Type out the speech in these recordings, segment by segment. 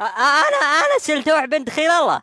أنا أنا سلتوح بنت خير الله.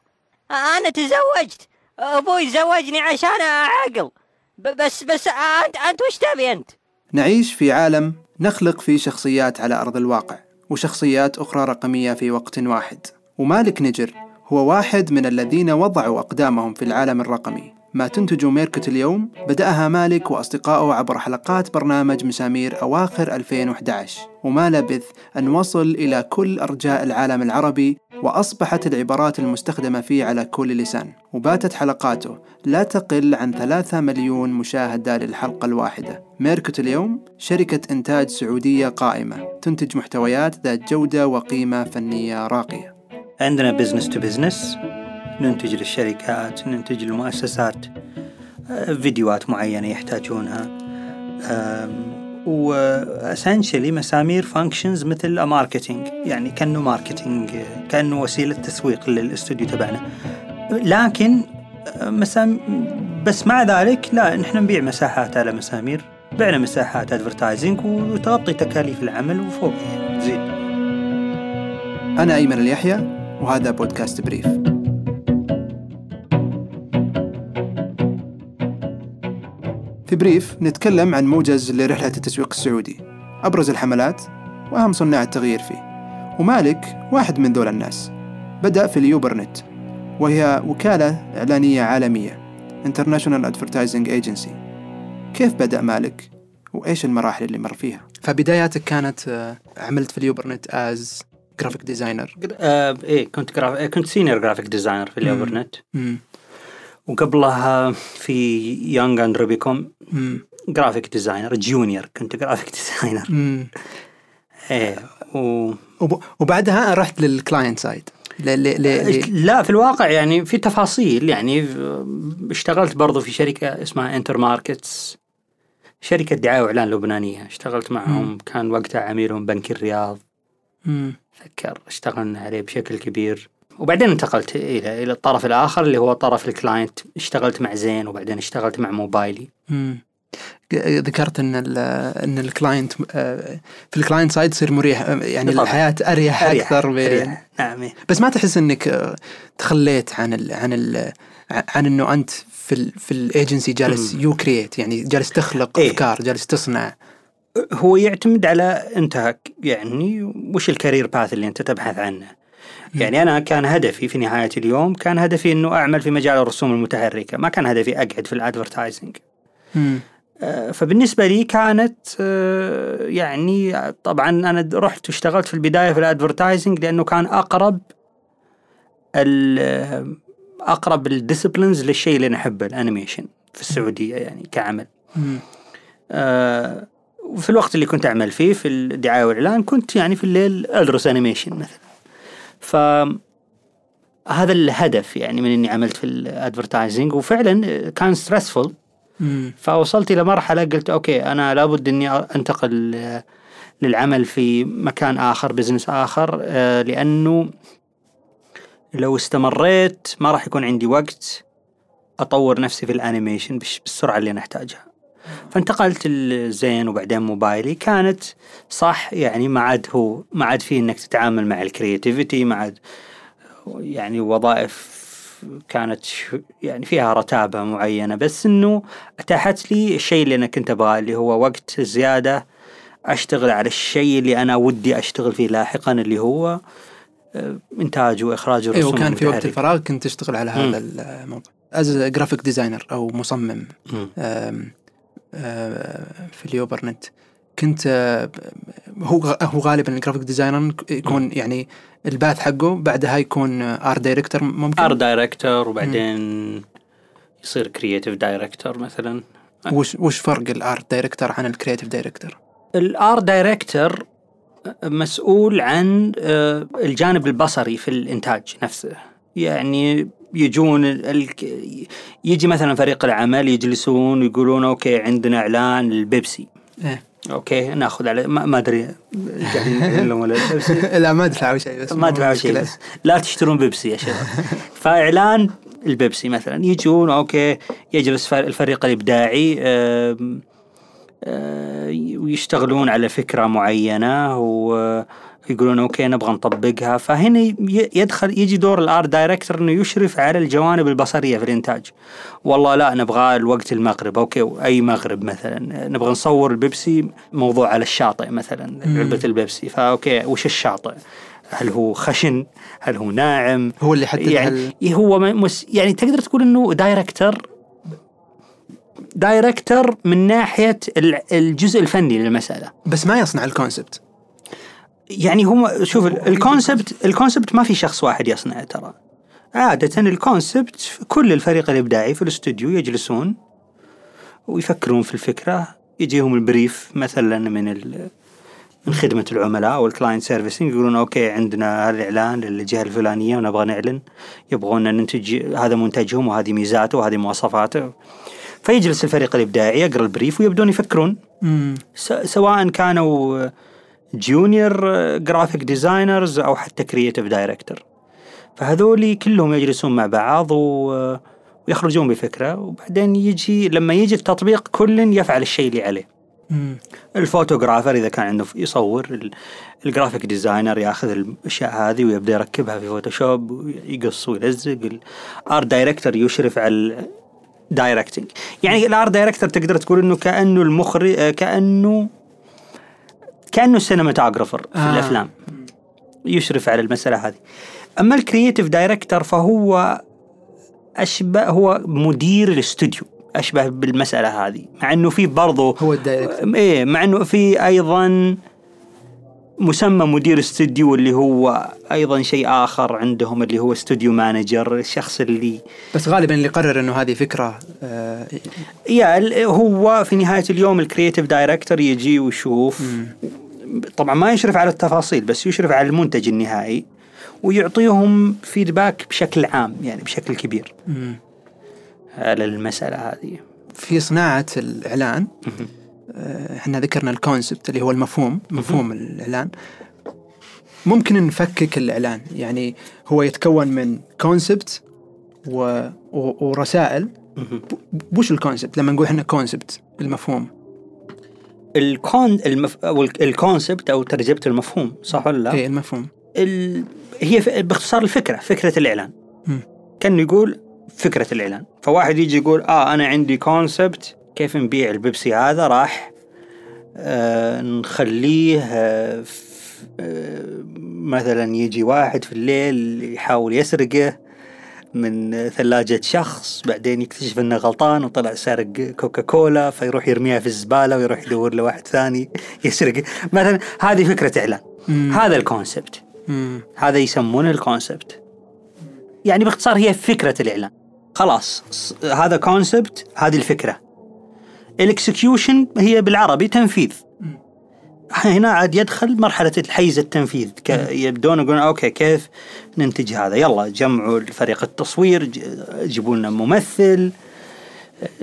أنا تزوجت. أبوي زوجني عشان أعقل. بس بس انت أنت وش تبي أنت؟ نعيش في عالم نخلق فيه شخصيات على أرض الواقع وشخصيات أخرى رقمية في وقت واحد. ومالك نجر هو واحد من الذين وضعوا أقدامهم في العالم الرقمي. ما تنتج ميركت اليوم بدأها مالك وأصدقائه عبر حلقات برنامج مسامير أواخر 2011 وما لبث أن وصل إلى كل أرجاء العالم العربي وأصبحت العبارات المستخدمة فيه على كل لسان. وباتت حلقاته لا تقل عن ثلاثة مليون مشاهدة للحلقة الواحدة. Myrkott اليوم شركة إنتاج سعودية قائمة. تنتج محتويات ذات جودة وقيمة فنية راقية. عندنا business to business ننتج للشركات ننتج للمؤسسات آه، فيديوهات معينة يحتاجونها و essentially مسامير functions مثل marketing يعني كأنه marketing كأنه وسيلة تسويق للاستوديو تبعنا. لكن آه، مسام بس مع ذلك لا نحن نبيع مساحات على مسامير بعنا مساحات advertising وتغطي تكاليف العمل وفوق زين. أنا أيمن اليحيى وهذا بودكاست Brief في Brief نتكلم عن موجز لرحلة التسويق السعودي أبرز الحملات وأهم صناع التغيير فيه. ومالك واحد من ذول الناس. بدأ في Leo Burnett وهي وكالة إعلانية عالمية International Advertising Agency. كيف بدأ مالك؟ وإيش المراحل اللي مر فيها؟ فبداياتك كانت آه، عملت في Leo Burnett as graphic designer إيه كنت graph... كنت senior graphic designer في Leo Burnett. وقبلها في Young and Rubicam graphic designer junior كنت graphic designer إيه و... وبعدها رحت لل client side لا في الواقع يعني في تفاصيل يعني اشتغلت برضو في شركة اسمها Intermarkets شركة دعاية وإعلان لبنانية. اشتغلت معهم مم. كان وقتها عميلهم بنك الرياض. أتذكر اشتغلنا عليه بشكل كبير. وبعدين انتقلت إلى إلى الطرف الآخر اللي هو طرف ال client اشتغلت مع زين وبعدين اشتغلت مع موبايلي مم. ذكرت إن إن ال client آه، في ال client side تصير مريح آه، يعني بالضبط. الحياة أريح, أريح أكثر أريح. نعم. بس ما تحس إنك آه، تخليت عن ال عن ال عن إنه أنت في ال في الايجنسي جالس you create يعني جالس تخلق إيه؟ أفكار جالس تصنع هو يعتمد على انت يعني وش ال career path اللي أنت تبحث عنه يعني أنا كان هدفي في نهاية اليوم كان هدفي إنه أعمل في مجال الرسوم المتحركة ما كان هدفي أقعد في ال advertising. آه، فبالنسبة لي كانت آه، يعني طبعا أنا رحت واشتغلت في البداية في ال advertising لأنه كان أقرب أقرب ال disciplines للشيء اللي أنا احبه ال animation في السعودية يعني كعمل. آه وفي الوقت اللي كنت أعمل فيه في الدعاية والإعلان كنت يعني في الليل أدرس animation مثلا. ف هذا الهدف يعني من إني عملت في ال advertising وفعلا كان stressful فوصلت إلى مرحلة قلت okay أنا لابد إني أنتقل للعمل في مكان آخر business آخر آه، لأنه لو استمريت ما راح يكون عندي وقت أطور نفسي في ال animation بالسرعة اللي أنا أحتاجها. فانتقلت لزين وبعدين موبايلي. كانت صح يعني ما عاد هو ما عاد فيه إنك تتعامل مع ال creativity ما عاد يعني وظائف كانت يعني فيها رتابة معينة. بس إنه أتاحت لي الشيء اللي أنا كنت أبغاه اللي هو وقت زيادة أشتغل على الشيء اللي أنا ودي أشتغل فيه لاحقا اللي هو آه، إنتاج وإخراج الرسوم أيوه وكان في وقت الفراغ كنت تشتغل على هذا الموضوع as graphic designer أو مصمم. في اليوبرنت كنت هو هو غالبا ال graphic designer يكون يعني ال path حقه بعدها يكون art director ممكن. ار دايركتور وبعدين يصير creative director مثلا. وش وش فرق ال art director عن الكرييتيف دايركتور؟ ال art director مسؤول عن آه، الجانب البصري في الإنتاج نفسه. يعني يجون يجي مثلا فريق العمل يجلسون ويقولون okay عندنا إعلان البيبسي إيه؟ okay ناخذ على ما أدري لا. ما ادفعوا شيء بس. ما ادفعوا شيء بس. لا تشترون بيبسي يا شباب. فإعلان البيبسي مثلا. يجون okay يجلس الفريق الإبداعي ويشتغلون على فكرة معينة و يقولون okay نبغى نطبقها. فهنا يدخل يجي دور ال art director إنه يشرف على الجوانب البصرية في الإنتاج. والله لا نبغى الوقت المغرب. okay أي مغرب مثلا. نبغى نصور البيبسي موضوع على الشاطئ مثلا علبة البيبسي. ف okay وش الشاطئ؟ هل هو خشن؟ هل هو ناعم؟ هو اللي يحدد يعني هو م- مس يعني تقدر تقول إنه director director من ناحية ال- الجزء الفني للمسألة. بس ما يصنع ال concept. يعني هم شوف ال- ال concept ال concept ما في شخص واحد يصنعه ترى. عادة ال concept كل الفريق الإبداعي في الاستوديو يجلسون ويفكرون في الفكرة يجيهم ال brief مثلا من ال من خدمة العملاء أو ال client servicing يقولون okay عندنا هذا الإعلان للجهة الفلانية ونبغى نعلن. يبغون ننتج هذا منتجهم وهذه ميزاته وهذه مواصفاته. فيجلس الفريق الإبداعي يقرأ ال brief ويبدون يفكرون. سواء كانوا junior graphic designers أو حتى creative director فهذولي كلهم يجلسون مع بعض و... ويخرجون بفكرة. وبعدين يجي لما يجي التطبيق كل يفعل الشيء اللي عليه. ال photographer إذا كان عنده يصور ال- ال graphic designer ياخذ الأشياء هذه ويبدأ يركبها في فوتوشوب ويقص ويلزق. ال art director يشرف على ال directing يعني ال art director تقدر تقول إنه كأنه المخرج آه، كأنه كأنه ال cinematographer في آه. الأفلام. يشرف على المسألة هذه. أما ال creative director فهو اشبه هو مدير الاستوديو. أشبه بالمسألة هذه. مع إنه في برضه هو ال director. إيه مع إنه في أيضا مسمى مدير استوديو اللي هو أيضا شيء آخر عندهم اللي هو studio manager الشخص اللي بس غالبا اللي قرر إنه هذه فكرة آه يا هو في نهاية اليوم ال creative director يجي ويشوف طبعا ما يشرف على التفاصيل بس يشرف على المنتج النهائي ويعطيهم feedback بشكل عام يعني بشكل كبير. مم. على المسألة هذه. في صناعة الإعلان آه، إحنا ذكرنا ال concept اللي هو المفهوم مفهوم الإعلان. ممكن نفكك الإعلان يعني هو يتكون من concept و... و... ورسائل. وش ال concept لما نقول إحنا concept المفهوم. الكون المف... أو ال- ال concept أو ترجمه المفهوم صح ولا لا؟ إيه المفهوم. ال... هي ف... باختصار الفكرة فكرة الإعلان. كان يقول فكرة الإعلان. فواحد يجي يقول آه أنا عندي concept كيف نبيع البيبسي هذا؟ راح آه نخليه آه ف... آه مثلا يجي واحد في الليل يحاول يسرقه. من ثلاجة شخص بعدين يكتشف إنه غلطان وطلع سارق كوكا كولا فيروح يرميها في الزبالة ويروح يدور لواحد ثاني يسرق. مثلا هذه فكرة إعلان. مم. هذا الكونسبت. مم. هذا يسمونه الكونسبت. يعني باختصار هي فكرة الإعلان. خلاص هذا concept هذه الفكرة. ال execution هي بالعربي تنفيذ. هنا عاد يدخل مرحلة الحيز التنفيذ. يبدون يقولون okay كيف ننتج هذا؟ يلا جمعوا فريق التصوير جيبوا لنا ممثل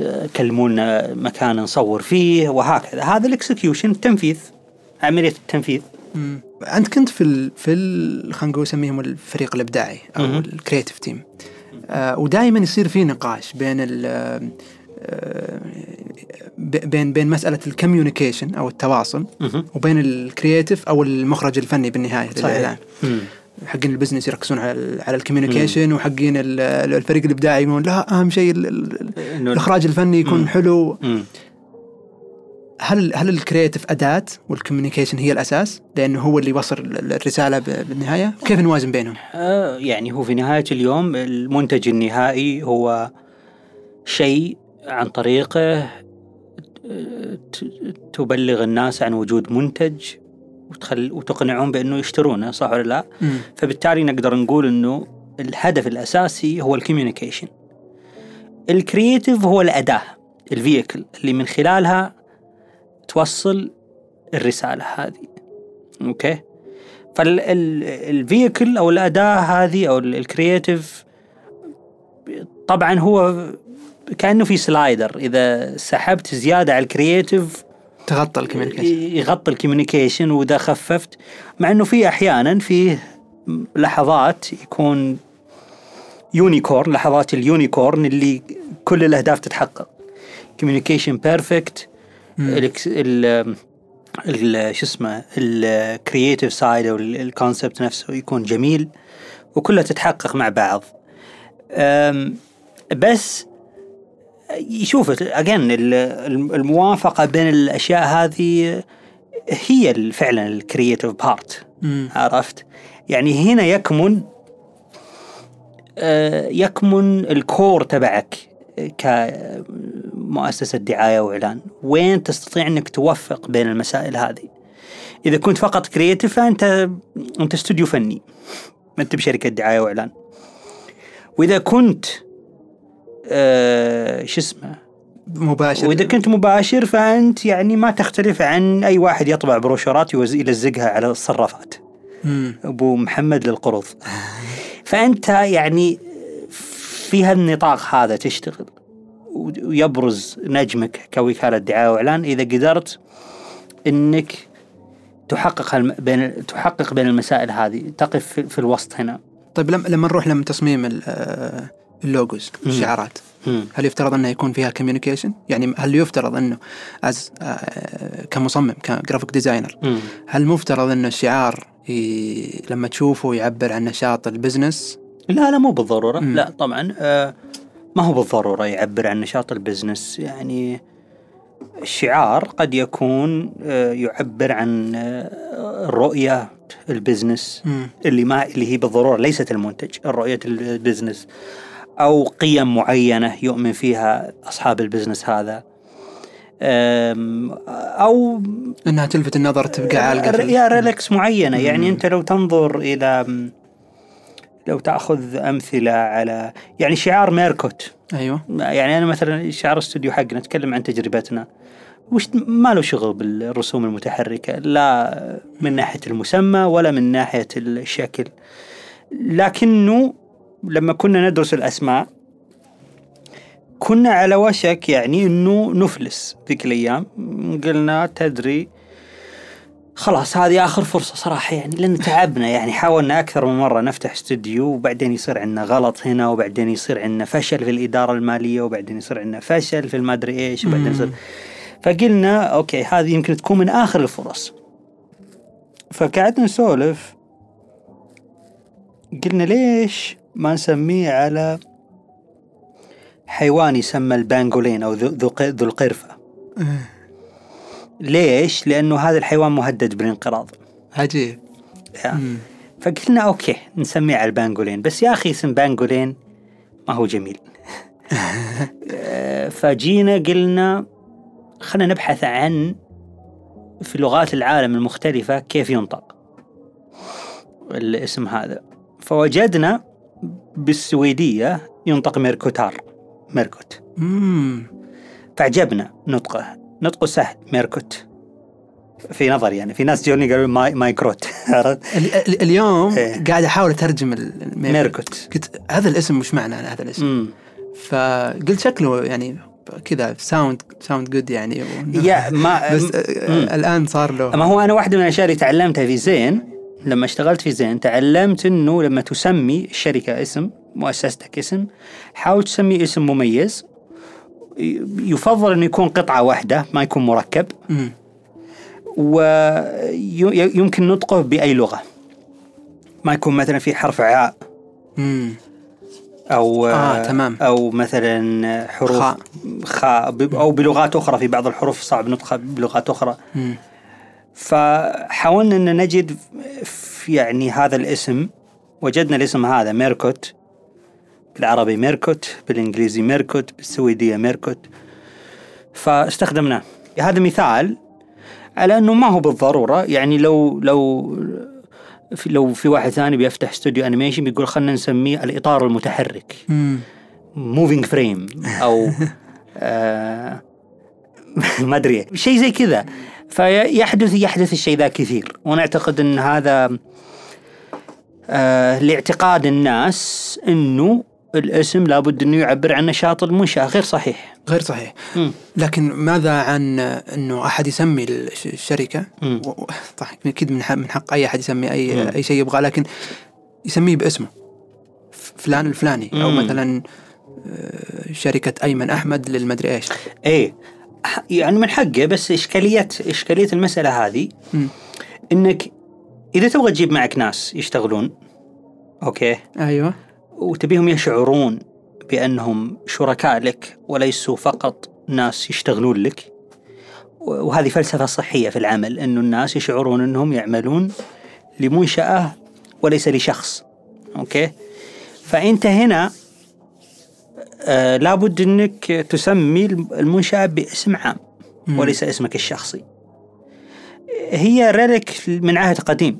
آه، كلموا لنا مكان نصور فيه وهكذا. هذا ال execution التنفيذ عملية التنفيذ. مم. أنت كنت في ال... في ال... خلينا نقول نسميهم الفريق الإبداعي أو. ال creative team آه ودائما يصير في نقاش بين بين بين مسألة ال communication أو التواصل. وبين ال creative أو المخرج الفني بالنهاية صحيح. للاعلان. حقين ال business يركزون على على ال communication وحقين ال- الفريق الإبداعي يقولون لا أهم شيء الإخراج الفني يكون مم. حلو مم. هل هل الكرييتيف أداة والكوميونيكيشن هي الأساس لأنه هو اللي يوصل ال- الرسالة بالنهاية كيف نوازن بينهم آه، يعني هو في نهاية اليوم المنتج النهائي هو شيء عن طريقه تبلغ الناس عن وجود منتج وتخل وتقنعهم بأنه يشترونه صح ولا لا؟ مم. فبالتالي نقدر نقول أنه الهدف الأساسي هو ال communication. ال creative هو الأداة ال vehicle اللي من خلالها توصل الرسالة هذه. okay؟ فال vehicle أو الأداة هذه أو ال creative طبعا هو كأنه في slider إذا سحبت زيادة على ال creative تغطى ال communication يغطي ال communication وإذا خففت. مع إنه في أحيانا فيه لحظات يكون unicorn لحظات ال unicorn اللي كل الأهداف تتحقق. communication perfect ال- شو اسمه ال creative side أو ال concept نفسه يكون جميل وكلها تتحقق مع بعض. بس يشوف again الموافقة بين الأشياء هذه هي فعلا ال creative part. عرفت؟ يعني هنا يكمن آه، يكمن ال core تبعك كمؤسسة دعاية وإعلان. وين تستطيع أنك توفق بين المسائل هذه؟ إذا كنت فقط creative فأنت أنت استوديو فني. ما أنت بشركة دعاية وإعلان. وإذا كنت آه شو اسمه؟ مباشر. وإذا كنت مباشر فأنت يعني ما تختلف عن أي واحد يطبع بروشورات يلزقها على الصرافات. مم. أبو محمد للقروض فأنت يعني في هالنطاق هذا تشتغل. ويبرز نجمك كوكالة دعايه وإعلان إذا قدرت إنك تحقق. بين تحقق بين المسائل هذه. تقف في, الوسط هنا. طيب لما نروح لما تصميم ال logos الشعارات. هل يفترض أنه يكون فيها communication؟ يعني هل يفترض أنه as كمصمم ك graphic designer. هل مفترض أنه الشعار ي... لما تشوفه يعبر عن نشاط ال business؟ لا لا مو بالضرورة مم. لا طبعا آه ما هو بالضرورة يعبر عن نشاط ال business يعني الشعار قد يكون آه يعبر عن آه رؤية ال business مم. اللي ما اللي هي بالضرورة ليست المنتج رؤية ال business أو قيم معينة يؤمن فيها أصحاب ال business هذا. أو إنها تلفت النظر تبقى عالقه يا ريلكس معينة. يعني أنت لو تنظر إلى لو تأخذ أمثلة على يعني شعار ميركوت. أيوه. يعني أنا مثلا شعار الاستوديو حقنا نتكلم عن تجربتنا. وش ما له شغل بالرسوم المتحركة لا من ناحية المسمى ولا من ناحية الشكل. لكنه لما كنا ندرس الأسماء كنا على وشك يعني إنه نفلس ذيك الأيام. قلنا تدري خلاص هذه آخر فرصة صراحة يعني لأن تعبنا يعني حاولنا أكثر من مرة نفتح استوديو وبعدين يصير عندنا غلط هنا وبعدين يصير عندنا فشل في الإدارة المالية وبعدين يصير عندنا فشل في المادري إيش وبعدين يصير. فقلنا أوكي هذه يمكن تكون من آخر الفرص. فقعدنا نسولف قلنا ليش ما نسميه على حيوان يسمى ال pangolin أو ذو ذو القرفة. ليش؟ لأنه هذا الحيوان مهدد بالانقراض. عجيب. يعني فقلنا okay نسميه على ال pangolin بس يا أخي اسم pangolin ما هو جميل. فجينا قلنا خلينا نبحث عن في لغات العالم المختلفة كيف ينطق الاسم هذا. فوجدنا بالسويدية ينطق ميركوتار. ميركوت. امم فعجبنا نطقه. نطقه سهل ميركوت. في نظري يعني في ناس جوني قالوا ماي مايكروت اليوم إيه. قاعد أحاول أترجم ميركوت. قلت هذا الاسم وش معنى هذا الاسم؟ امم فقلت شكله يعني كذا sound sound good يعني. يا ما بس الآن صار له. ما هو أنا واحدة من الأشياء اللي تعلمتها في زين لما اشتغلت في زين تعلمت إنه لما تسمي الشركة اسم مؤسستك اسم حاول تسمي اسم مميز يفضل إنه يكون قطعة واحدة ما يكون مركب مم. ويمكن نطقه بأي لغة ما يكون مثلا في حرف عاء مم. أو آه، تمام. أو مثلا حروف خاء. ب- أو بلغات أخرى في بعض الحروف صعب نطقها بلغات أخرى مم. فحاولنا إن نجد في يعني هذا الاسم وجدنا الاسم هذا ميركوت بالعربي ميركوت بالإنجليزي ميركوت بالسويدية ميركوت. فاستخدمناه. هذا مثال على إنه ما هو بالضرورة. يعني لو لو في لو في واحد ثاني بيفتح استوديو animation بيقول خلينا نسميه الإطار المتحرك. moving frame أو آه ما أدري. شيء زي كذا. فيحدث يحدث الشيء ذا كثير. وأنا اعتقد إن هذا آه لاعتقاد الناس إنه الاسم لابد إنه يعبر عن نشاط المنشأة. غير صحيح. غير صحيح. مم. لكن ماذا عن إنه أحد يسمي الش- الشركة. و- و- طبعا أكيد من حق من حق أي أحد يسمي مم. أي اي شيء يبغاه لكن يسميه باسمه. فلان الفلاني. أو مم. مثلا آه، شركة أيمن أحمد للمدري إيش. إيه. يعني من حقه بس اشكاليه إشكالية المسألة هذه. إنك إذا تبغى تجيب معك ناس يشتغلون أوكي؟ أيوه. وتبيهم يشعرون بأنهم شركاء لك وليسوا فقط ناس يشتغلون لك وهذه فلسفة صحية في العمل انه الناس يشعرون إنهم يعملون لمنشأة وليس لشخص okay؟ فأنت هنا آه لابد إنك تسمي المنشاه باسم عام. وليس اسمك الشخصي. هي relic من عهد قديم.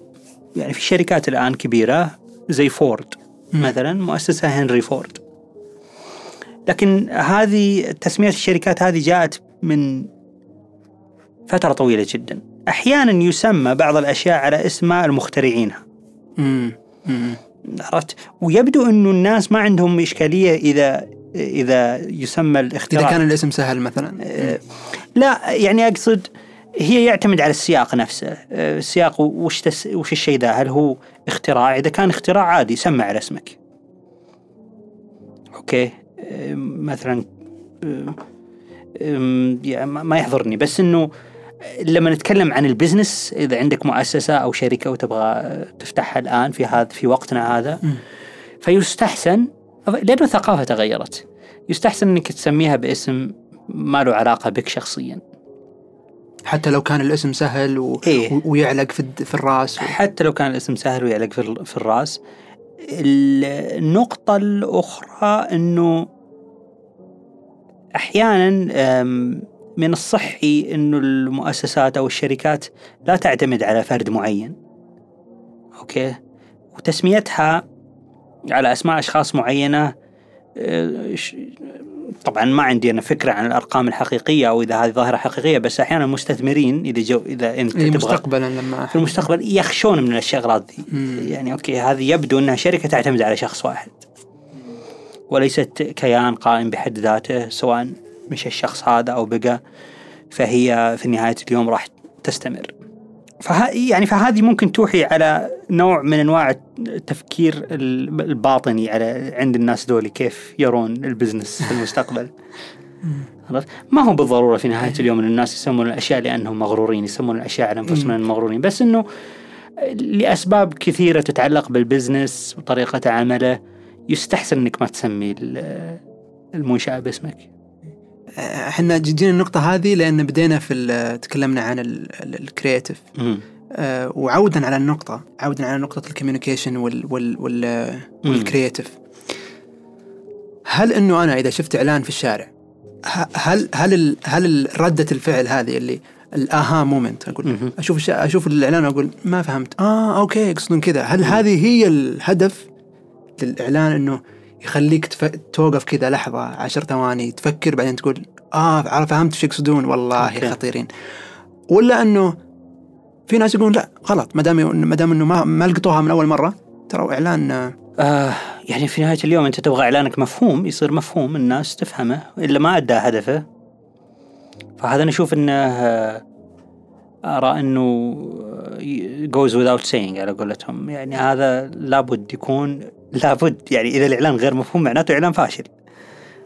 يعني في شركات الآن كبيرة زي فورد مم. مثلا مؤسسة هنري فورد. لكن هذه تسمية الشركات هذه جاءت من فترة طويلة جدا. أحيانا يسمى بعض الأشياء على اسماء المخترعينها. عرفت؟ ويبدو إنه الناس ما عندهم إشكالية إذا إذا يسمى إذا الاختراع كان الاسم سهل مثلا. آه، لا يعني أقصد هي يعتمد على السياق نفسه. آه، السياق وش تس وش الشيء ذا؟ هل هو اختراع؟ إذا كان اختراع عادي سمه على اسمك okay؟ آه، مثلا يعني ما يحضرني. بس إنه لما نتكلم عن البزنس إذا عندك مؤسسة أو شركة وتبغى تفتحها الآن في هذا في وقتنا هذا. فيستحسن لأنه الثقافه تغيرت. يستحسن إنك تسميها باسم ما له علاقة بك شخصيا. حتى لو كان الاسم سهل و... إيه. ويعلق في في الرأس و... حتى لو كان الاسم سهل ويعلق في في الرأس. ال- النقطة الأخرى أنه أحيانا من الصحي أنه المؤسسات أو الشركات لا تعتمد على فرد معين. okay؟ وتسميتها على أسماء أشخاص معينة أه، ش- طبعا ما عندي أنا فكرة عن الأرقام الحقيقية أو إذا هذه ظاهرة حقيقية بس أحيانا المستثمرين إذا جو إيه تبغى مستقبلا لما في المستقبل يخشون من الشغلات ذي مم. يعني okay هذه يبدو أنها شركة تعتمد على شخص واحد. وليست كيان قائم بحد ذاته سواء مشى الشخص هذا أو بقى فهي في نهاية اليوم راح تستمر. فه يعني فهذه ممكن توحي على نوع من أنواع التفكير ال- الباطني على عند الناس دول كيف يرون ال business في المستقبل عرفت؟ ما هو بالضرورة في نهاية اليوم إن الناس يسمون الأشياء لأنهم مغرورين يسمون الأشياء على أنفسهم إنهم مغرورين بس إنه لأسباب كثيرة تتعلق بال business وطريقة عمله يستحسن إنك ما تسمي ال- المنشأة باسمك. إحنا جينا النقطة هذه لأن بدينا في تكلمنا عن ال- ال- ال creative مم. آه، وعودا على النقطة عودا على نقطة ال communication وال وال وال مم. وال creative هل إنه أنا إذا شفت إعلان في الشارع هل هل هل ردة الفعل هذه اللي ال aha moment أقول. أشوف أشوف الإعلان وأقول ما فهمت آه okay يقصدون كذا هل هذه هي الهدف للإعلان إنه يخليك تف... توقف كذا لحظة عشر ثواني تفكر بعدين تقول آه فهمت إيش يقصدون. والله أوكي. خطيرين. ولا إنه في ناس يقولون لا غلط. ما دام ما دام إنه ما ما لقطوها من أول مرة ترى إعلان آه، آه يعني في نهاية اليوم أنت تبغى إعلانك مفهوم يصير مفهوم الناس تفهمه إلا ما أدى هدفه. فهذا أنا أشوف إنه آه، أرى إنه goes without saying على قولتهم. يعني هذا لابد يكون لابد يعني إذا الإعلان غير مفهوم معناته إعلان فاشل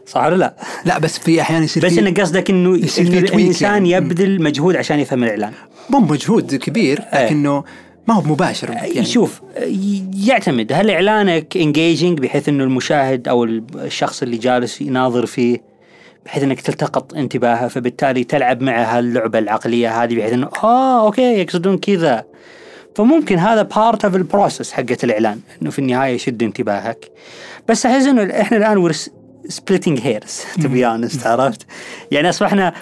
صح ولا لا؟ لا بس في أحيانا يصير بس انه قصدك إنه يصير الإنسان يعني. يبذل مجهود عشان يفهم الإعلان مو مجهود كبير إيه. لكنه ما هو مباشر يعني شوف يعتمد هل إعلانك engaging بحيث إنه المشاهد أو الشخص اللي جالس يناظر فيه بحيث إنك تلتقط انتباهه فبالتالي تلعب معه اللعبه العقلية هذه بحيث إنه آه okay يقصدون كذا فممكن هذا part of ال process حقت الإعلان إنه في النهاية يشد انتباهك. بس احس إنه إحنا الآن we're splitting hairs to be honest عرفت؟ يعني اصبحنا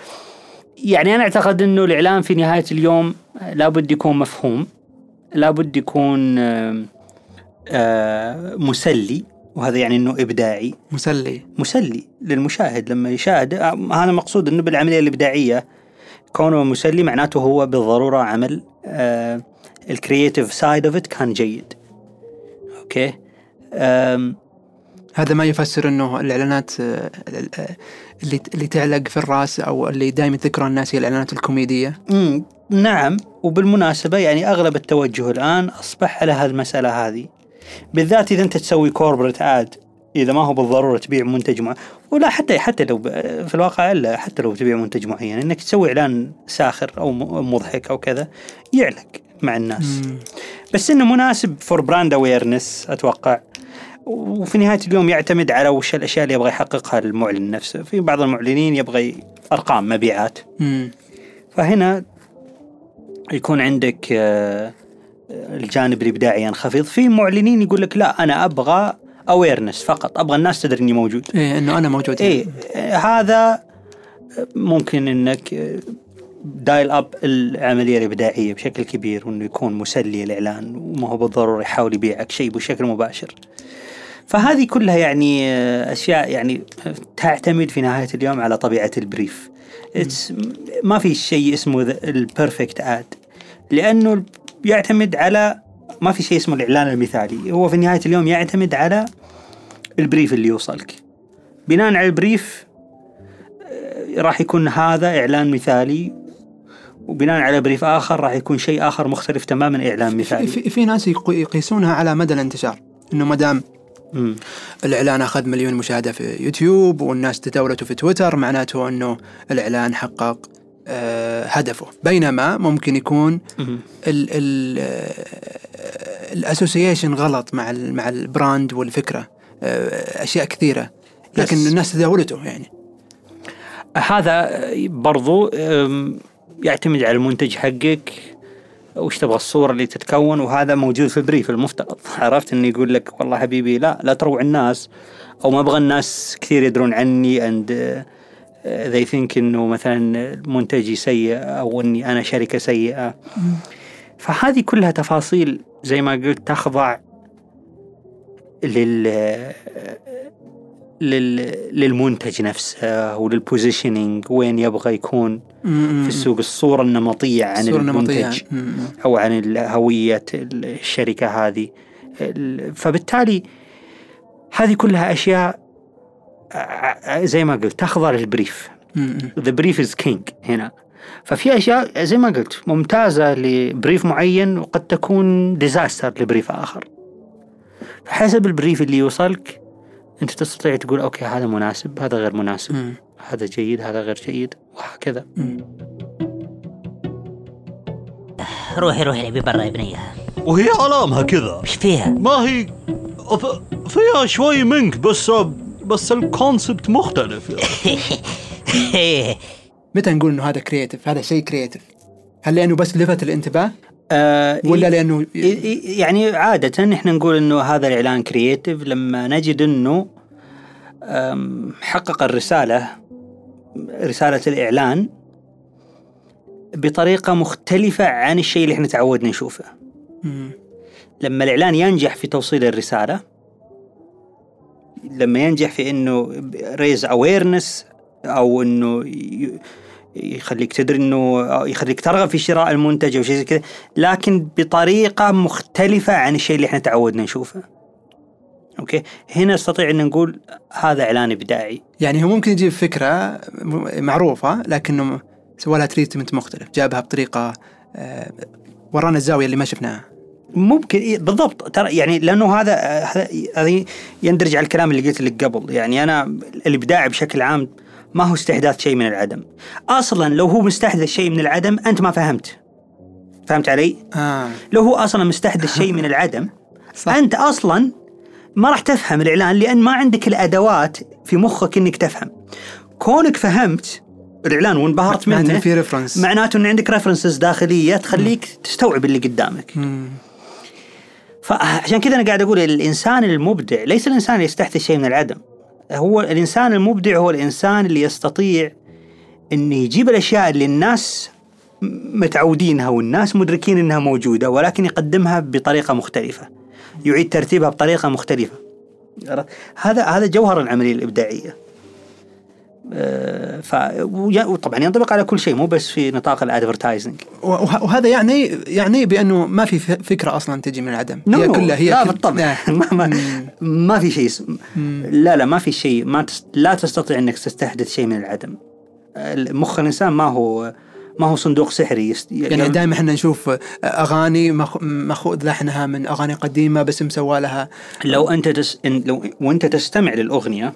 يعني أنا أعتقد إنه الإعلان في نهاية اليوم لابد يكون مفهوم لابد يكون آه، مسلي وهذا يعني إنه إبداعي. مسلي. مسلي للمشاهد لما يشاهد آه، هذا مقصود إنه بالعملية الإبداعية. كونه مسلي معناته هو بالضرورة عمل ال creative side of it كان جيد. okay؟ آم، هذا ما يفسر إنه الإعلانات آه، آه، اللي اللي تعلق في الرأس أو اللي دائما تذكرها الناس هي الإعلانات الكوميدية. مم، نعم. وبالمناسبة يعني أغلب التوجه الآن أصبح على هالمسألة هذه. بالذات إذا أنت تسوي corporate ad إذا ما هو بالضرورة تبيع منتج معين ولا حتى حتى لو في الواقع إلا حتى لو تبيع منتج معين إنك تسوي إعلان ساخر أو مضحك أو كذا يعلق. مع الناس. بس إنه مناسب for brand awareness أتوقع. وفي نهاية اليوم يعتمد على وش الأشياء اللي يبغى يحققها المعلن نفسه. في بعض المعلنين يبغى أرقام مبيعات. مم. فهنا يكون عندك آه، الجانب الإبداعي ينخفض. في معلنين يقول لك لا أنا أبغى awareness فقط. أبغى الناس تدري إني موجود. إيه إنه أنا موجود إيه هذا ممكن إنك dial up العملية الإبداعية بشكل كبير وإنه يكون مسلي الإعلان وما هو بالضرورة يحاول يبيعك شيء بشكل مباشر. فهذه كلها يعني أشياء يعني تعتمد في نهاية اليوم على طبيعة ال brief. ما في شيء اسمه ال perfect ad لأنه يعتمد على ما في شيء اسمه الإعلان المثالي، هو في نهاية اليوم يعتمد على ال brief اللي يوصلك. بناء على ال brief آه، راح يكون هذا إعلان مثالي وبناء على brief آخر راح يكون شيء آخر مختلف تماما اعلان مثالي. في, في ناس يقيسونها على مدى الانتشار إنه ما دام. الإعلان أخذ مليون مشاهدة في يوتيوب والناس تداولته في تويتر معناته إنه الإعلان حقق آه، هدفه بينما ممكن يكون ال ال association غلط مع ال مع ال brand والفكرة آه، أشياء كثيرة لكن Yes. الناس تداولته يعني هذا برضو يعتمد على المنتج حقك وش تبغى الصورة اللي تتكون وهذا موجود في ال brief المفترض. عرفت انه يقول لك والله حبيبي لا لا تروع الناس أو ما أبغى الناس كثير يدرون عني and they think إنه مثلا منتجي سيء أو إني أنا شركة سيئة. فهذه كلها تفاصيل زي ما قلت تخضع لل... للمنتج نفسه وللبوزيشننج وين يبغى يكون في السوق الصورة النمطية عن الصورة النمطية. المنتج مم. أو عن هوية الشركة هذه ال- فبالتالي هذه كلها أشياء زي ما قلت تخضع لل brief. The brief is king هنا ففي أشياء زي ما قلت ممتازة ل brief معين وقد تكون disaster ل brief آخر حسب ال brief اللي يوصلك أنت تستطيع تقول okay هذا مناسب هذا غير مناسب مم. هذا جيد هذا غير جيد. وهكذا. روحي روحي لعبي برا يا بنية وهي علامها كذا. وش فيها؟ ما هي أف- فيها شوي منك بس بس ال concept مختلف يعني. متى نقول إنه هذا creative هذا شيء creative هل لأنه بس لفت الانتباه؟ آه ولا لأنه يعني عادة إحنا نقول إنه هذا الإعلان creative لما نجد إنه حقق الرسالة رسالة الإعلان بطريقة مختلفة عن الشيء اللي إحنا تعودنا نشوفه. لما الإعلان ينجح في توصيل الرسالة لما ينجح في إنه raise awareness أو إنه يخليك تدري إنه أو يخليك ترغب في شراء المنتج أو شيء زي كذا. لكن بطريقة مختلفة عن الشيء اللي إحنا تعودنا نشوفه. okay؟ هنا نستطيع إن نقول هذا إعلان إبداعي. يعني هو ممكن يجيب فكرة معروفة لكنه سوى لها تريتمنت مختلف. جابها بطريقة آه، ورانا الزاوية اللي ما شفناها. ممكن إيه بالضبط. ترى يعني لأنه هذا هذا- هذه يندرج على الكلام اللي قلت لك قبل. يعني أنا الإبداع بشكل عام ما هو استحداث شيء من العدم. أصلا لو هو مستحدث شيء من العدم أنت ما فهمت. فهمت علي؟ آه. لو هو أصلا مستحدث شيء من العدم صح. أنت أصلا ما راح تفهم الإعلان لأن ما عندك الأدوات في مخك إنك تفهم. كونك فهمت الإعلان وانبهرت معناته منه في reference معناته إن عندك references داخلية تخليك تستوعب اللي قدامك. فعشان كذا أنا قاعد أقول الإنسان المبدع ليس الإنسان اللي يستحدث شيء من العدم. هو الإنسان المبدع هو الإنسان اللي يستطيع انه يجيب الأشياء اللي الناس متعودينها والناس مدركين إنها موجودة ولكن يقدمها بطريقة مختلفة. يعيد ترتيبها بطريقة مختلفة؟ هذا هذا جوهر العملية الإبداعية. ف وي- وطبعا ينطبق على كل شيء مو بس في نطاق ال advertising. وه- وهذا يعني يعني بأنه ما في ف- فكرة أصلا تجي من العدم. هي no كلها هي لا كل- بالطبع. آه. ما, ما, ما في شيء اسم لا لا ما في شيء ما تست لا تستطيع أنك تستحدث شيء من العدم. مخ الإنسان ما هو ما هو صندوق سحري. يست... يعني دائما إحنا نشوف أغاني ماخوذ لحنها من أغاني قديمة بس مسوى لها. لو أنت تس... إن لو وأنت تستمع للأغنية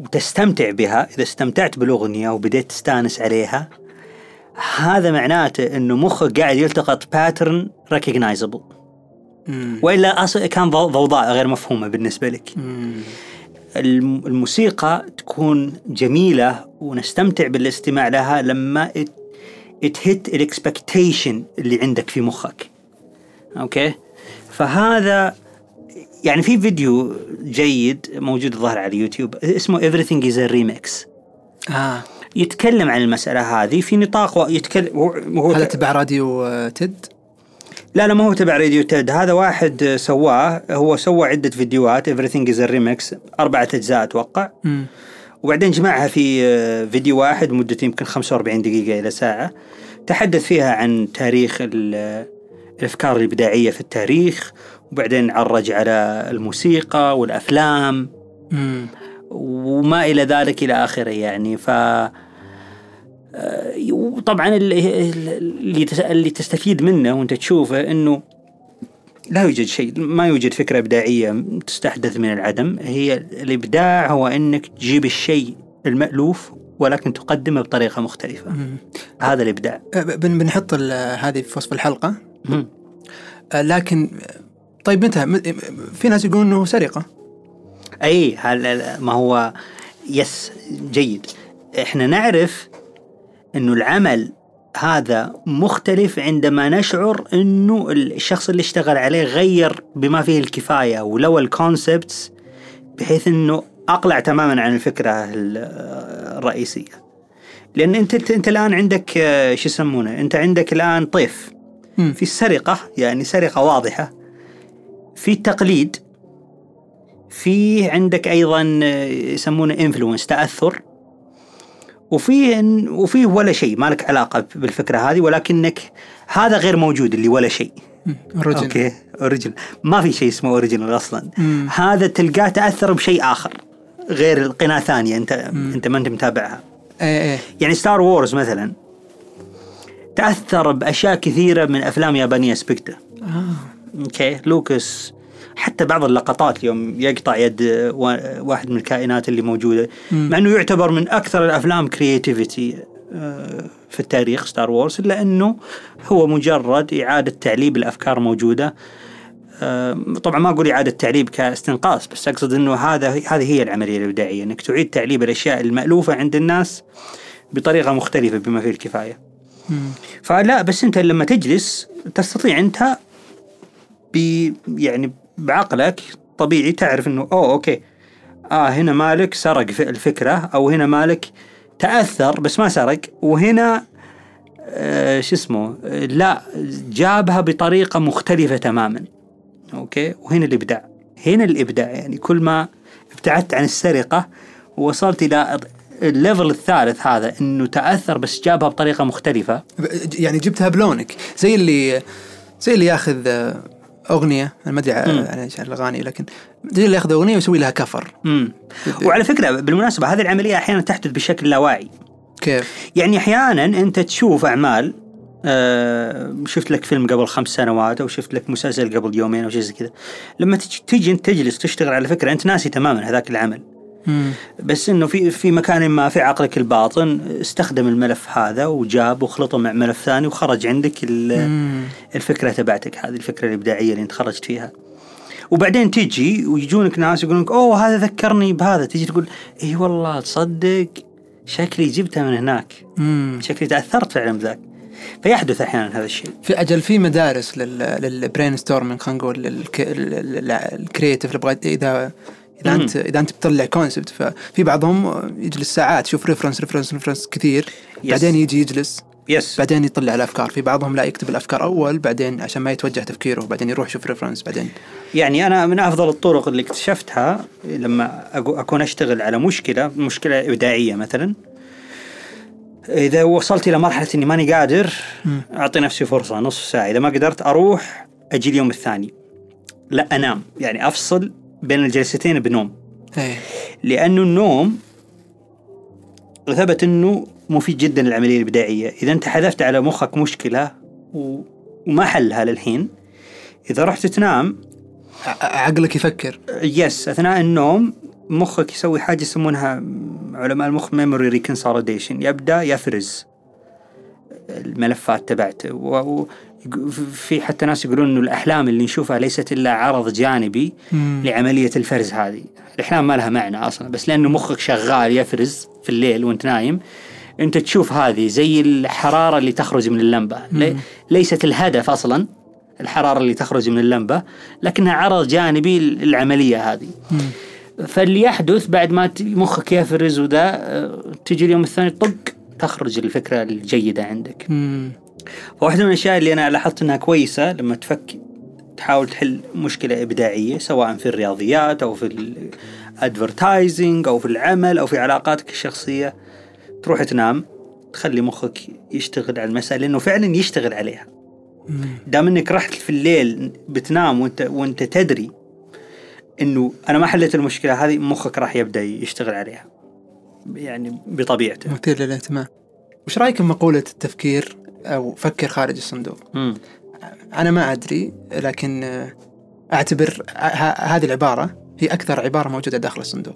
وتستمتع بها. إذا استمتعت بالأغنية وبديت تستانس عليها هذا معناته إنه مخك قاعد يلتقط pattern recognizable. وإلا أصلا كان ضو- ضوضاء غير مفهومة بالنسبة لك. مم. الم- الموسيقى تكون جميلة ونستمتع بالاستماع لها لما ت hit ال expectation اللي عندك في مخك. okay؟ فهذا يعني في فيديو جيد موجود الظاهر على اليوتيوب اسمه everything is a remix. آه. يتكلم عن المسألة هذه في نطاق يتكلم هو هذا تبع راديو آه، TED لا لا ما هو تبع راديو TED هذا واحد سواه هو سوى عدة فيديوهات everything is a remix أربعة أجزاء أتوقع. مم. وبعدين جمعها في آه، فيديو واحد مدته يمكن 45 دقيقة إلى ساعة. تحدث فيها عن تاريخ ال- الأفكار الإبداعية في التاريخ وبعدين عرج على الموسيقى والأفلام مم. وما إلى ذلك إلى آخره يعني ف آه، وطبعا ال- ال- اللي اللي تستفيد منه وأنت تشوفه إنه لا يوجد شيء ما يوجد فكرة إبداعية تستحدث من العدم هي الإبداع هو أنك تجيب الشيء المألوف ولكن تقدمه بطريقة مختلفة مم. هذا الإبداع آه، بن- بنحط هذه في وصف الحلقة مم. آه، لكن طيب متى في ناس يقولون إنه سرقة. أي هل ما هو yes جيد. إحنا نعرف أنه العمل هذا مختلف عندما نشعر أنه الشخص اللي اشتغل عليه غير بما فيه الكفاية ولو ال concepts بحيث أنه أقلع تماما عن الفكرة ال- الرئيسية. لأن أنت أنت الآن عندك شو يسمونه؟ أنت عندك الآن طيف. في السرقة يعني سرقة واضحة. في التقليد في عندك أيضا آه، يسمونه انفلونس تأثر وفي وفي ولا شيء ما لك علاقة بالفكرة هذه ولكنك هذا غير موجود اللي ولا شيء مم. original. Okay original ما في شيء اسمه original أصلا مم. هذا تلقاه تأثر بشيء آخر غير القناة ثانية أنت أنت ما أنت متابعها إيه إيه يعني Star Wars مثلا تأثر بأشياء كثيرة من أفلام يابانية سبكته آه. okay لوكاس حتى بعض اللقطات يوم يقطع يد وا- واحد من الكائنات اللي موجودة مم. مع إنه يعتبر من أكثر الأفلام creativity في التاريخ Star Wars إلا إنه هو مجرد إعادة تعليب الأفكار موجودة آه، طبعا ما أقول إعادة تعليب كاستنقاص بس أقصد إنه هذا هذه هي العملية الإبداعية إنك تعيد تعليب الأشياء المألوفة عند الناس بطريقة مختلفة بما فيه الكفاية. مم. فلا بس أنت لما تجلس تستطيع أنت ب يعني بعقلك طبيعي تعرف إنه أوه okay. آه هنا مالك سرق الفكرة أو هنا مالك تأثر بس ما سرق. وهنا آه شو اسمه؟ لا جابها بطريقة مختلفة تماما. okay؟ وهنا الإبداع. هنا الإبداع يعني كل ما ابتعدت عن السرقة ووصلت إلى ال level الثالث هذا إنه تأثر بس جابها بطريقة مختلفة. يعني جبتها بلونك. زي اللي زي اللي ياخذ أغنية أنا ما أدري. عن الأغاني لكن زي اللي ياخذ أغنية ويسوي لها كفر امم وعلى فكرة بالمناسبة هذه العملية أحيانا تحدث بشكل لا واعي كيف؟ يعني أحيانا أنت تشوف أعمال آه شفت لك فيلم قبل خمس سنوات أو شفت لك مسلسل قبل يومين أو شيء زي كذا. لما تج- تجي أنت تجلس تشتغل على فكرة أنت ناسي تماما هذاك العمل. مم. بس إنه في في مكان ما في عقلك الباطن استخدم الملف هذا وجاب وخلطه مع ملف ثاني وخرج عندك. الفكرة تبعتك هذه الفكرة الإبداعية اللي انت خرجت فيها وبعدين تجي ويجونك ناس يقولون لك أوه هذا ذكرني بهذا تجي تقول إي والله تصدق شكلي جبتها من هناك مم. شكلي تأثرت فعلا بذاك فيحدث أحيانا هذا الشيء في أجل في مدارس لل لل brainstorming خلينا نقول للك- لل- لل- ال creative اللي إذا إذا. انت إذا أنت بتطلع concept ففي بعضهم يجلس ساعات يشوف reference reference reference كثير yes. بعدين يجي يجلس yes بعدين يطلع الأفكار. في بعضهم لا يكتب الأفكار أول بعدين عشان ما يتوجه تفكيره بعدين يروح يشوف reference بعدين. يعني أنا من أفضل الطرق اللي اكتشفتها لما أكون أشتغل على مشكلة مشكلة إبداعية مثلا إذا وصلت إلى مرحلة إني ماني قادر أعطي نفسي فرصة نصف ساعة. إذا ما قدرت أروح أجي اليوم الثاني. لا أنام. يعني أفصل بين الجلستين بنوم. إيه. لأنه النوم وثبت إنه مفيد جدا للعملية الابداعيه، إذا أنت حذفت على مخك مشكلة و- وما حلها للحين إذا رحت تنام عقلك يفكر. yes أثناء النوم مخك يسوي حاجة يسمونها علماء المخ memory reconsolidation يبدأ يفرز. الملفات تبعته. و... و... في حتى ناس يقولون إنه الأحلام اللي نشوفها ليست إلا عرض جانبي مم. لعملية الفرز هذه، الأحلام ما لها معنى أصلا بس لأنه مخك شغال يفرز في الليل وأنت نايم أنت تشوف هذه زي الحرارة اللي تخرج من اللمبة، لي... ليست الهدف أصلا الحرارة اللي تخرج من اللمبة لكنها عرض جانبي للعملية هذه. فاللي يحدث بعد ما مخك يفرز وذا آه، تجي اليوم الثاني طق تخرج الفكرة الجيدة عندك. مم. فواحدة من الأشياء اللي أنا لاحظت أنها كويسة لما تفك تحاول تحل مشكلة إبداعية سواء في الرياضيات أو في الادفرتايزنج أو في العمل أو في علاقاتك الشخصية تروح تنام تخلي مخك يشتغل على المسألة لأنه فعلا يشتغل عليها. دام إنك رحت في الليل بتنام وأنت وأنت تدري إنه أنا ما حليت المشكلة هذه مخك راح يبدأ يشتغل عليها يعني بطبيعته. مثير للاهتمام. وش رأيك بمقولة التفكير أو فكر خارج الصندوق؟ مم. أنا ما أدري لكن أعتبر هذه العبارة هي أكثر عبارة موجودة داخل الصندوق.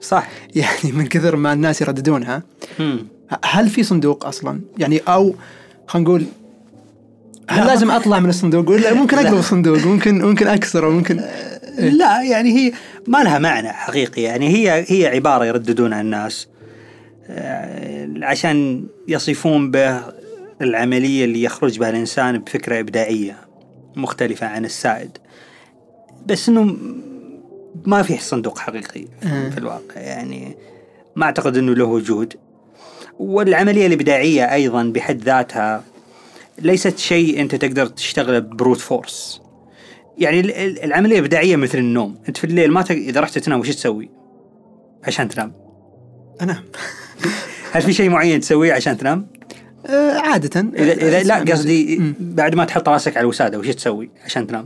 صح. يعني من كثر ما الناس يرددونها. مم. هل في صندوق أصلا؟ يعني أو خلينا نقول هل لا. لازم أطلع من الصندوق ولا ممكن لا. أقلب الصندوق؟ ممكن ممكن أكسره ممكن. لا يعني هي ما لها معنى حقيقي. يعني هي هي عبارة يرددونها الناس آه، عشان يصفون به العملية اللي يخرج بها الإنسان بفكرة إبداعية مختلفة عن السائد. بس إنه ما في صندوق حقيقي آه. في الواقع. يعني ما أعتقد إنه له وجود. والعملية الإبداعية أيضا بحد ذاتها ليست شيء أنت تقدر تشتغله بروت فورس يعني ال- ال- العملية الابداعيه مثل النوم، أنت في الليل ما تق... إذا رحت تنام وش تسوي؟ عشان تنام. أنا هل في شيء معين تسويه عشان تنام؟ آه، عادة اذا اذا لا قصدي. بعد ما تحط راسك على الوسادة وش تسوي عشان تنام؟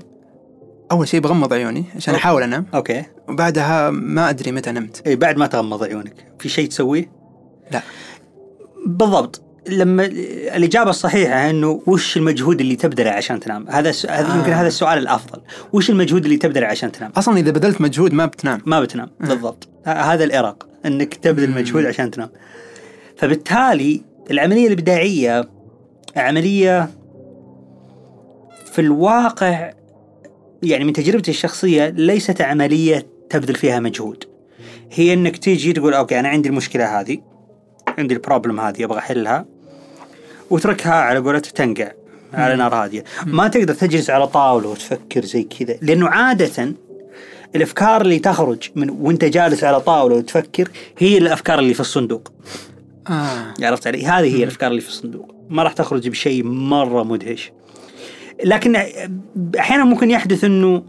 أول شيء بغمض عيوني عشان okay. أحاول أنام okay، وبعدها ما أدري متى نمت إي بعد ما تغمض عيونك، في شيء تسويه؟ لا بالضبط لما الإجابة الصحيحة إنه وش المجهود اللي تبذله عشان تنام؟ هذا آه. يمكن هذا السؤال الأفضل، وش المجهود اللي تبذله عشان تنام؟ أصلا إذا بذلت مجهود ما بتنام. ما بتنام بالضبط. ه- هذا الأرق إنك تبذل مجهود عشان تنام. فبالتالي العملية الإبداعية عملية في الواقع يعني من تجربتي الشخصية ليست عملية تبذل فيها مجهود. هي إنك تيجي تقول okay أنا عندي المشكلة هذه. عندي ال problem هذه أبغى أحلها. وتركها على قولته تنقع على نار هادية. ما تقدر تجلس على طاولة وتفكر زي كذا لأنه عادة الأفكار اللي تخرج من وأنت جالس على طاولة وتفكر هي الأفكار اللي في الصندوق. آه. عرفت علي؟ هذه هي الأفكار اللي في الصندوق. ما راح تخرج بشيء مرة مدهش. لكن أحيانا ممكن يحدث إنه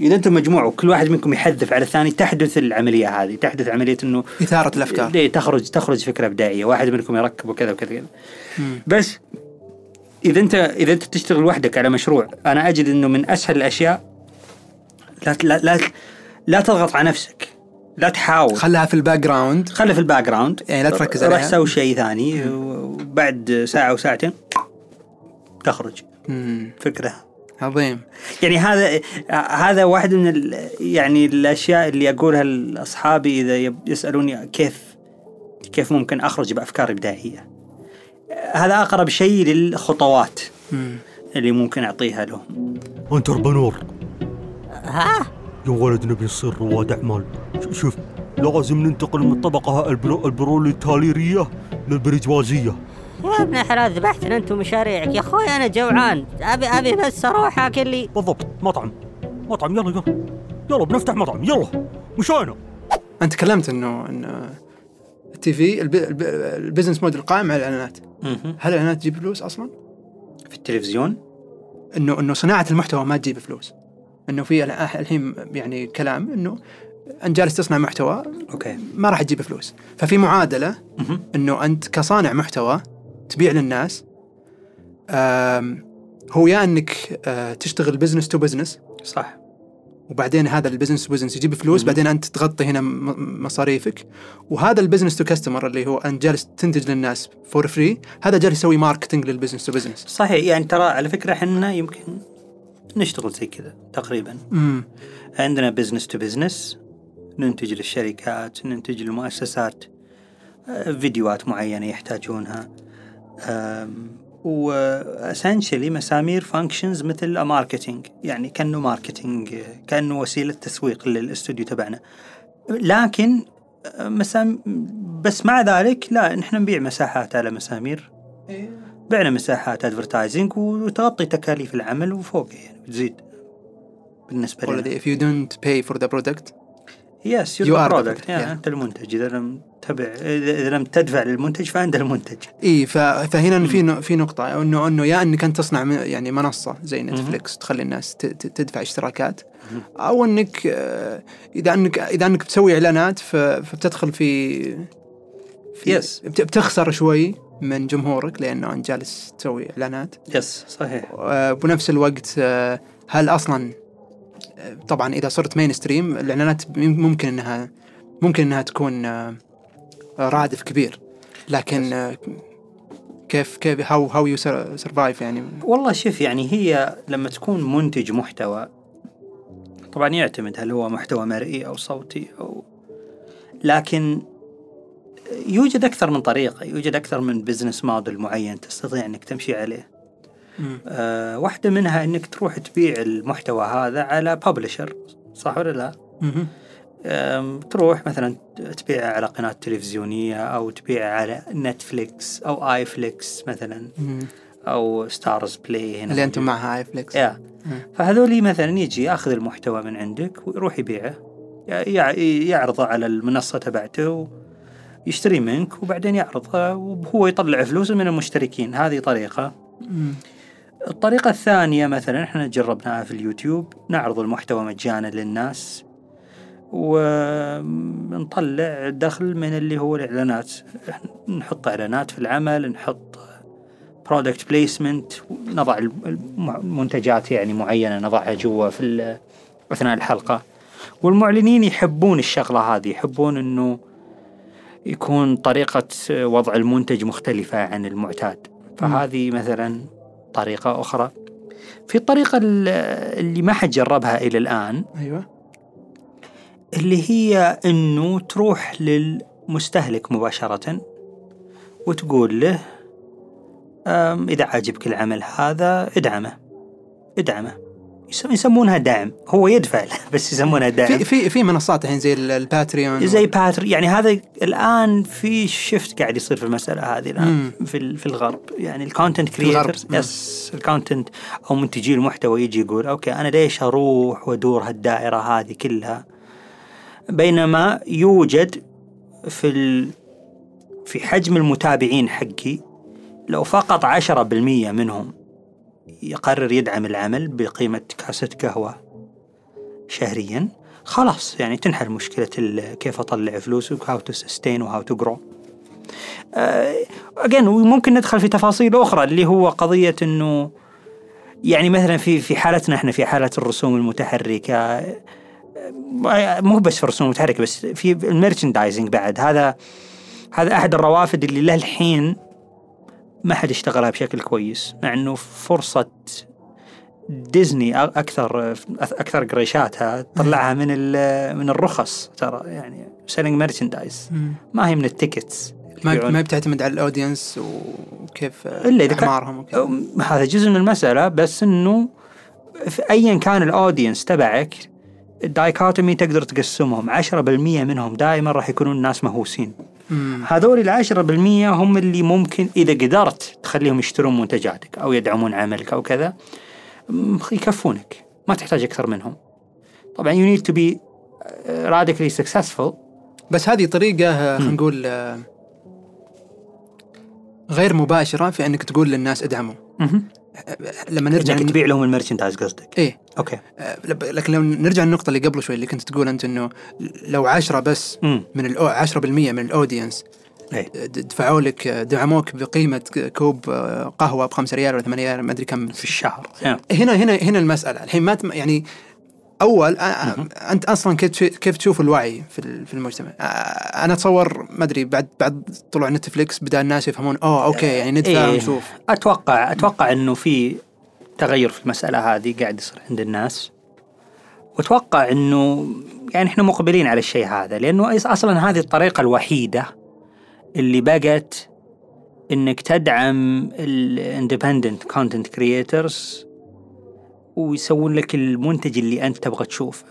إذا أنتم مجموعه وكل واحد منكم يحذف على الثاني تحدث العملية هذه تحدث عملية إنه إثارة الأفكار. ليه تخرج تخرج فكرة إبداعية واحد منكم يركب وكذا وكذا كذا. بس إذا أنت إذا أنت تشتغل وحدك على مشروع أنا أجد إنه من أسهل الأشياء لا لا لا, لا تضغط على نفسك لا تحاول. خلها في ال background خلها في ال background يعني لا تركز روح عليها. سوي شيء ثاني وبعد ساعة وساعتين تخرج. مم. فكرة. عظيم. يعني هذا هذا واحد من ال يعني الأشياء اللي أقولها لأصحابي إذا يسألوني كيف كيف ممكن أخرج بافكار ابداعيه هذا أقرب شيء للخطوات مم. اللي ممكن أعطيها لهم. انتربنور ها؟ يا ولد نبي نصير رواد أعمال. شوف لازم ننتقل من الطبقة البرو البروليتارية للبرجوازية يا ابن الحلال ذبحتنا انت ومشاريعك يا أخوي أنا جوعان. أبي أبي بس أروح أكل لي. بالضبط. مطعم. مطعم. يلا يلا. يلا بنفتح مطعم. يلا. مشانا أنت تكلمت إنه إنه التي في الب... الب... ال business model قائم على الإعلانات. هل الإعلانات تجيب فلوس أصلا؟ في التلفزيون؟ إنه إنه صناعة المحتوى ما تجيب فلوس. إنه في الح- الحين يعني كلام إنه أنت جالس تصنع محتوى okay. ما راح تجيب فلوس. ففي معادلة مهم. إنه أنت كصانع محتوى تبيع للناس. هو يا إنك آه، تشتغل business to business صح. وبعدين هذا ال business business يجيب فلوس بعدين أنت تغطي هنا مصاريفك. وهذا ال business to customer اللي هو أنت جالس تنتج للناس for free هذا جالس يسوي marketing لل business to business صحيح يعني ترى على فكرة إحنا يمكن نشتغل زي كذا تقريبا. امم عندنا business to business ننتج للشركات ننتج للمؤسسات آه، فيديوهات معينة يحتاجونها. و essentially مسامير functions مثل marketing يعني كأنه marketing كأنه وسيلة تسويق للاستوديو تبعنا. لكن مسام بس مع ذلك لا نحن نبيع مساحات على مسامير. بعنا مساحات advertising وتغطي تكاليف العمل وفوق يعني بتزيد بالنسبة لنا. If you don't pay for the product yes you the برودكت. أنت المنتج. إذا لم تبع إذا لم تدفع للمنتج فأنت المنتج. إي ف- فهنا في في نقطة. انه إنه يا أنك أنت تصنع يعني منصة زي نتفلكس تخلي الناس ت- تدفع اشتراكات. أو أنك آه، إذا انك إذا أنك بتسوي إعلانات ف- فبتدخل في في. بت- بتخسر شوي من جمهورك لأنه أنت جالس تسوي إعلانات. yes صحيح. آه، بنفس الوقت آه، هل أصلا آه، طبعا إذا صرت mainstream الإعلانات ممكن انها ممكن إنها تكون آه، رافد كبير. لكن آه، كيف كيف how how you survive يعني؟ والله شوف يعني هي لما تكون منتج محتوى طبعا يعتمد هل هو محتوى مرئي أو صوتي أو لكن يوجد أكثر من طريقة يوجد أكثر من business model معين تستطيع إنك تمشي عليه. آه واحدة منها إنك تروح تبيع المحتوى هذا على publisher صح ولا لا؟ تروح مثلا تبيعه على قناة تلفزيونية أو تبيعه على نتفليكس أو آي فليكس مثلا مم. أو ستارز بلاي هنا. اللي موجود. معها اي فليكس يا فهذولي مثلا يجي ياخذ المحتوى من عندك ويروح يبيعه. يع- يعرضه على المنصة تبعته يشتري منك وبعدين يعرضه وهو يطلع فلوسه من المشتركين. هذه طريقة. مم. الطريقة الثانية مثلا إحنا جربناها في اليوتيوب نعرض المحتوى مجانا للناس ونطلع دخل من اللي هو الإعلانات. نحط إعلانات في العمل نحط product placement نضع الم- المنتجات يعني معينة نضعها جوا في أثناء الحلقة. والمعلنين يحبون الشغلة هذه يحبون أنه يكون طريقة وضع المنتج مختلفة عن المعتاد. فهذه مثلا طريقة أخرى. في الطريقة ال- اللي ما حد جربها إلى الآن أيوه. اللي هي إنه تروح للمستهلك مباشرة وتقول له إذا عاجبك العمل هذا ادعمه ادعمه. يسمونها دعم هو يدفع بس يسمونها دعم في في في منصات الحين زي ال- الباتريون زي باتر يعني هذا الآن في shift قاعد يصير في المسألة هذه الآن مم. في في الغرب يعني ال content. creators. yes ال content أو منتجي المحتوى يجي يقول okay أنا ليش أروح وأدور هالدائرة هذه كلها بينما يوجد في ال... في حجم المتابعين حقي لو فقط 10% منهم يقرر يدعم العمل بقيمة كاسة قهوة شهريا. خلاص يعني تنحل مشكلة كيف أطلع فلوس و how to sustain و how to grow again وممكن ندخل في تفاصيل أخرى اللي هو قضية إنه يعني مثلا في في حالتنا إحنا في حالة الرسوم المتحركة. آه، مو بس في الرسوم المتحركة بس في ال merchandising بعد. هذا هذا أحد الروافد اللي له الحين ما حد اشتغلها بشكل كويس مع إنه فرصة ديزني أكثر أكثر قريشاتها طلعها من من الرخص ترى يعني selling merchandise مم. ما هي من ال tickets ما ما بتعتمد على ال audience وكيف كان- وكذا أم- هذا جزء من المسألة بس إنه ايا كان ال audience تبعك ال dichotomy تقدر تقسمهم 10% منهم دائما راح يكونون ناس مهووسين. هذول العشرة بالمية هم اللي ممكن إذا قدرت تخليهم يشترون منتجاتك أو يدعمون عملك أو كذا يكفونك ما تحتاج أكثر منهم. طبعا you need to be uh, radically successful. بس هذه طريقة آه، خلينا نقول آه، غير مباشرة في إنك تقول للناس ادعموا. لما نرجع إنك تبيع لهم ال merchandise قصدك. إيه. أوكي. لب- لكن لو نرجع للنقطة اللي قبل شوي اللي كنت تقول أنت إنه لو عشرة بس امم من الأو 10% من ال audience د- دفعوا لك دعموك بقيمة ك- كوب آه، قهوة ب 5 ريال ولا 8 ريال ما أدري كم في الشهر. yeah. هنا هنا هنا المسألة. الحين ما يعني أول أنت أصلا كيف تش- كيف تشوف الوعي في ال- في المجتمع؟ أنا أتصور ما أدري بعد بعد طلوع نتفليكس بدأ الناس يفهمون oh أوكي يعني ندفع إيه. ونشوف. أتوقع أتوقع إنه في تغير في المسألة هذه قاعد يصير عند الناس. وأتوقع إنه يعني إحنا مقبلين على الشيء هذا لأنه أصلا هذه الطريقة الوحيدة اللي بقت إنك تدعم ال independent content creators ويسوون لك المنتج اللي أنت تبغى تشوفه.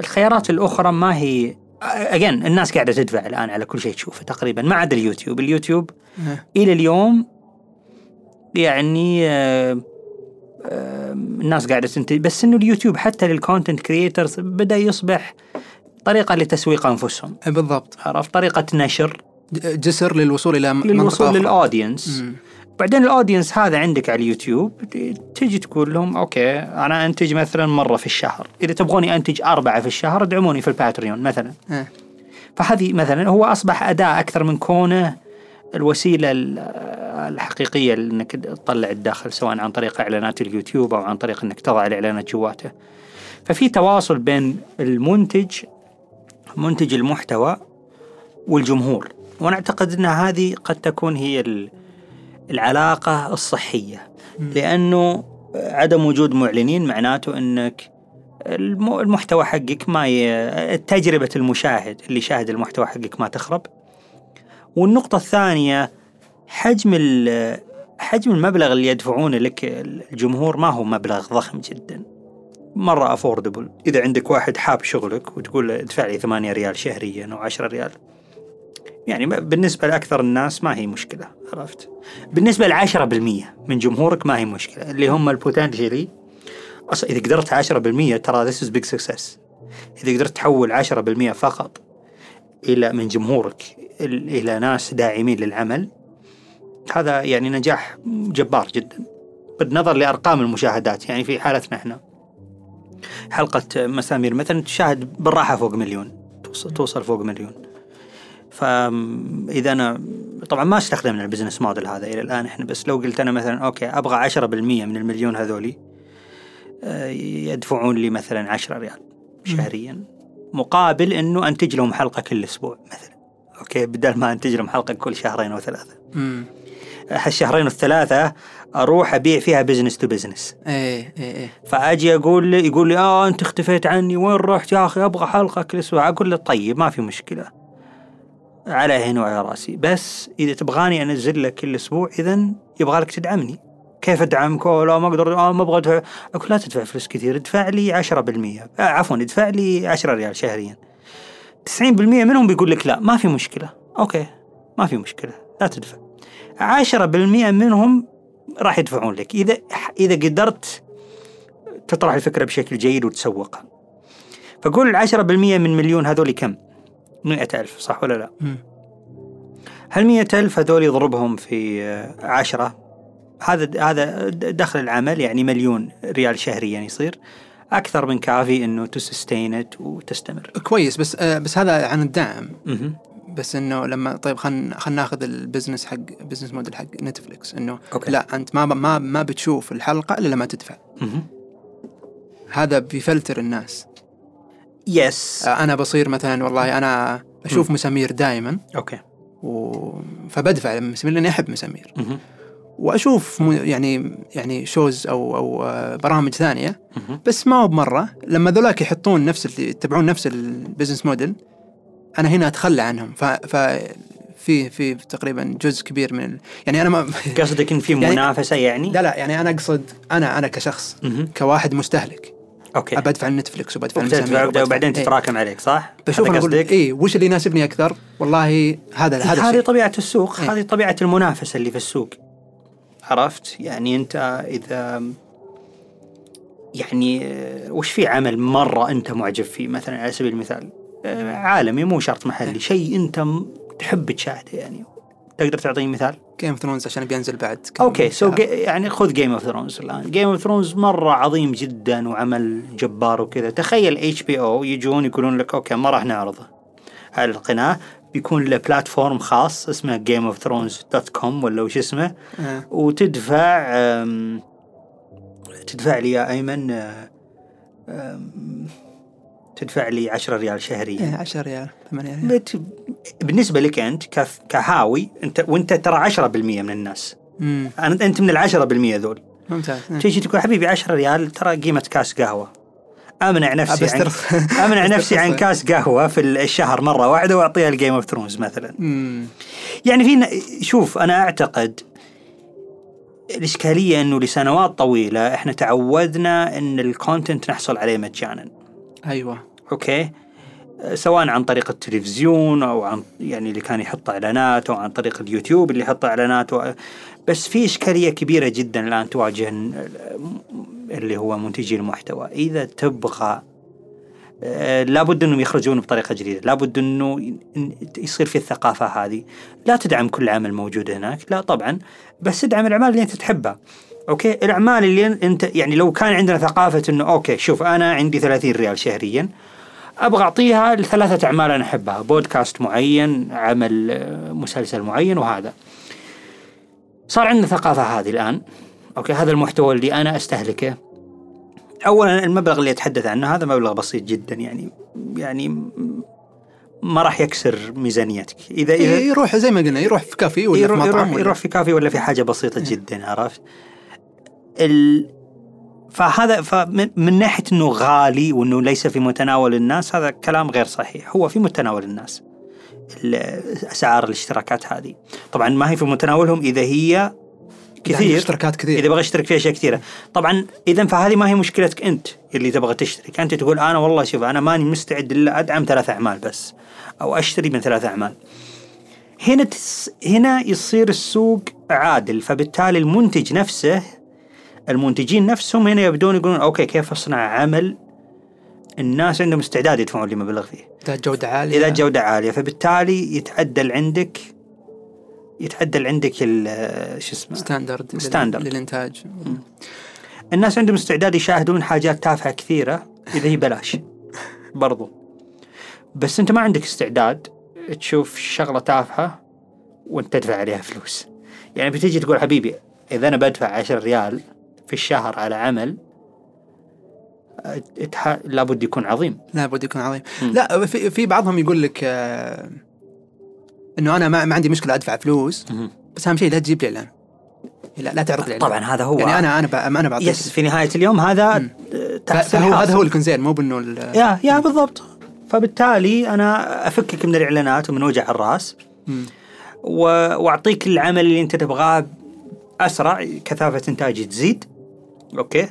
الخيارات الأخرى ما هي again الناس قاعدة تدفع الآن على كل شيء تشوفه تقريبا ما عدا اليوتيوب، اليوتيوب إيه. إلى اليوم يعني الناس قاعدة تنتج بس إنه اليوتيوب حتى لل content creators بدأ يصبح طريقة لتسويق أنفسهم إيه بالضبط عرفت طريقة نشر جسر للوصول إلى للوصول. لل audience. بعدين ال audience هذا عندك على اليوتيوب تجي تقول لهم أوكي أنا أنتج مثلا مرة في الشهر إذا تبغوني أنتج أربعة في الشهر ادعموني في الباتريون مثلا إيه. فهذه مثلا هو أصبح أداة أكثر من كونه الوسيلة ال- الحقيقية إنك تطلع الدخل سواء عن طريق إعلانات اليوتيوب أو عن طريق إنك تضع الإعلانات جواته. ففي تواصل بين المنتج منتج المحتوى والجمهور وأنا أعتقد إن هذه قد تكون هي ال- العلاقة الصحية. لأنه عدم وجود معلنين معناته الم- المحتوى حقك ما ي... تجربة المشاهد اللي شاهد المحتوى حقك ما تخرب. والنقطة الثانية حجم ال... حجم المبلغ اللي يدفعونه لك الجمهور ما هو مبلغ ضخم جدا. مرة affordable إذا عندك واحد حاب شغلك وتقول له ادفع لي 8 ريال شهريا أو 10 ريال يعني بالنسبة لأكثر الناس ما هي مشكلة عرفت؟ بالنسبة لعشرة بالمية من جمهورك ما هي مشكلة اللي هم ال potentially. إذا قدرت 10% ترى this is big success. إذا قدرت تحول 10% فقط إلى من جمهورك إلى ناس داعمين للعمل هذا يعني نجاح جبار جدا. بالنظر لأرقام المشاهدات يعني في حالتنا إحنا. حلقة مسامير مثلا تشاهد بالراحة فوق مليون توصل فوق مليون. فإذا أنا طبعا ما استخدمنا ال business model هذا إلى الآن إحنا بس لو قلت أنا مثلا أوكي أبغى 10% من المليون هذولي آه، يدفعون لي مثلا 10 ريال شهريا مقابل إنه أنتج لهم حلقة كل أسبوع مثلا. أوكي بدل ما أنتج لهم حلقة كل شهرين أو ثلاثة. مم. هالشهرين والثلاثة أروح أبيع فيها business to business إيه إيه. فأجي أقول لي يقول لي آه أنت اختفيت عني وين رحت يا أخي؟ أبغى حلقة كل أسبوع. أقول له طيب ما في مشكلة. على عيني وعلى رأسي. بس إذا تبغاني أنزل لك كل أسبوع اذا يبغى لك تدعمني. كيف أدعمك؟ أوه لا ما أقدر آه ما أبغى أقول لا تدفع فلوس كثير ادفع لي 10% آه عفوا ادفع لي 10 ريال شهريا. 90% منهم بيقول لك لا ما في مشكلة. أوكي ما في مشكلة لا تدفع. 10% منهم راح يدفعون لك. إذا إذا قدرت تطرح الفكرة بشكل جيد وتسوقها. فقول العشرة بالمية من مليون هذول كم؟ مئة ألف صح ولا لا مم. هل مئة ألف هذول يضربهم في عشرة هذا هذا دخل العمل يعني مليون ريال شهريا يصير أكثر من كافي إنه ت sustain وتستمر كويس بس آه بس هذا عن الدعم مهم. بس إنه لما طيب خلينا خلينا ناخذ ال business حق business model حق نتفلكس إنه أوكي. لا أنت ما ما ما بتشوف الحلقة إلا لما تدفع مهم. هذا بيفلتر الناس yes آه أنا بصير مثلا والله أنا أشوف مسامير دائما أوكي. و... فبدفع لمسامير لأني أحب مسامير مهم. وأشوف م... يعني يعني shows أو أو آه، برامج ثانية. مهم. بس ما هو بمرة. لما ذولاك يحطون نفس اللي يتبعون نفس ال business model أنا هنا أتخلى عنهم. ف, ف... في في تقريبا جزء كبير من ال... يعني أنا ما قصدك إن في يعني- منافسة يعني؟ لا لا يعني أنا أقصد أنا أنا كشخص مهم. كواحد مستهلك. أبى أدفع Netflix وبدفع المسامير وبعدين إيه. تتراكم عليك صح؟ بشوف أنا أقول قصدك؟ اي وش اللي يناسبني أكثر؟ والله هذا هذا هذه طبيعة السوق إيه. هذه طبيعة المنافسة اللي في السوق عرفت يعني أنت إذا يعني آه، وش في عمل مرة أنت معجب فيه مثلا على سبيل المثال آه، عالمي مو شرط محلي شيء أنت م- تحب تشاهده يعني تقدر تعطيني مثال؟ Game of Thrones عشان بينزل بعد okay so شهر. يعني خذ Game of Thrones الآن Game of Thrones مرة عظيم جدا وعمل جبار وكذا تخيل HBO يجون يقولون لك okay ما راح نعرضه على القناة بيكون له platform خاص اسمه Game of Thrones dot com ولا وش اسمه آه. وتدفع أم، تدفع لي يا أيمن أه، أم، تدفع لي 10 ريال شهريا. إيه 10 ريال 8 ريال. بت... بالنسبة لك أنت كف... كهاوي انت وأنت ترى 10% من الناس. امم أنت من ال 10% ذول. ممتاز. إيه. تيجي تقول حبيبي 10 ريال ترى قيمة كاس قهوة. أمنع نفسي عن أمنع نفسي عن. كاس قهوة في الشهر مرة واحدة وأعطيها ال Game of Thrones مثلا. امم يعني في شوف أنا أعتقد الإشكالية إنه لسنوات طويلة إحنا تعودنا إن ال content نحصل عليه مجانا. أيوه. okay. سواء عن طريق التلفزيون أو عن يعني اللي كان يحط إعلانات أو عن طريق اليوتيوب اللي يحط إعلانات و... بس في إشكالية كبيرة جدا الآن تواجه ال- اللي هو منتجي المحتوى. إذا تبغى آه، لابد أنهم يخرجون بطريقة جديدة، لابد أنه يصير في الثقافة هذه، لا تدعم كل عمل موجود هناك، لا طبعا، بس ادعم الأعمال اللي أنت تحبها. okay، الأعمال اللي انت يعني لو كان عندنا ثقافة إنه okay شوف أنا عندي 30 ريال شهريا أبغى أعطيها لثلاثة أعمال أنا أحبها، بودكاست معين، عمل آه، مسلسل معين وهذا. صار عندنا ثقافة هذه الآن. okay، هذا المحتوى اللي أنا أستهلكه. اولا المبلغ اللي أتحدث عنه هذا مبلغ بسيط جدا يعني يعني ما راح يكسر ميزانيتك. اذا اذا إيه، يروح زي ما قلنا يروح في كافي ولا في يروح, مطعم يروح, ولا- يروح في كافي ولا في حاجة بسيطة جدا عرفت؟ ال... فهذا فمن من ناحية إنه غالي وإنه ليس في متناول الناس هذا كلام غير صحيح. هو في متناول الناس ال- أسعار الاشتراكات هذه. طبعا ما هي في متناولهم إذا هي يعني كثير. اشتراكات كثير. إذا بغى يشترك في اشياء كثيرة. طبعا اذا فهذه ما هي مشكلتك أنت اللي تبغى تشترك. أنت تقول أنا والله شوف أنا ماني مستعد إلا أدعم ثلاث أعمال بس أو أشتري من ثلاث أعمال. هنا تس هنا يصير السوق عادل فبالتالي المنتج نفسه المنتجين نفسهم هنا يبدون يقولون أوكي كيف أصنع عمل الناس عندهم استعداد يدفعون لي مبلغ فيه؟ إذا جودة عالية. إذا جودة عالية. فبالتالي يتعدل عندك يتعدل عندك ال- شو اسمه standard standard. للإنتاج. الناس عندهم استعداد يشاهدون حاجات تافهة كثيرة إذا هي بلاش. برضو. بس أنت ما عندك استعداد تشوف شغلة تافهة وأنت تدفع عليها فلوس. يعني بتيجي تقول حبيبي إذا أنا بدفع 10 ريال في الشهر على عمل اتح... لابد يكون عظيم. لابد يكون عظيم. مم. لا في في بعضهم يقول لك آه إنه أنا ما, ما عندي مشكلة أدفع فلوس بس أهم شيء لا تجيب لي اعلان لا لا تعرض لي. طبعا هذا هو يعني أنا أنا ب- أنا بعطيك. يس في نهاية اليوم هذا فهو. هذا هو زين مو بإنه ال- يا يا بالضبط. فبالتالي أنا أفكك من الإعلانات ومن وجع الرأس. و... وأعطيك العمل اللي أنت تبغاه اسرع كثافة إنتاجي تزيد. okay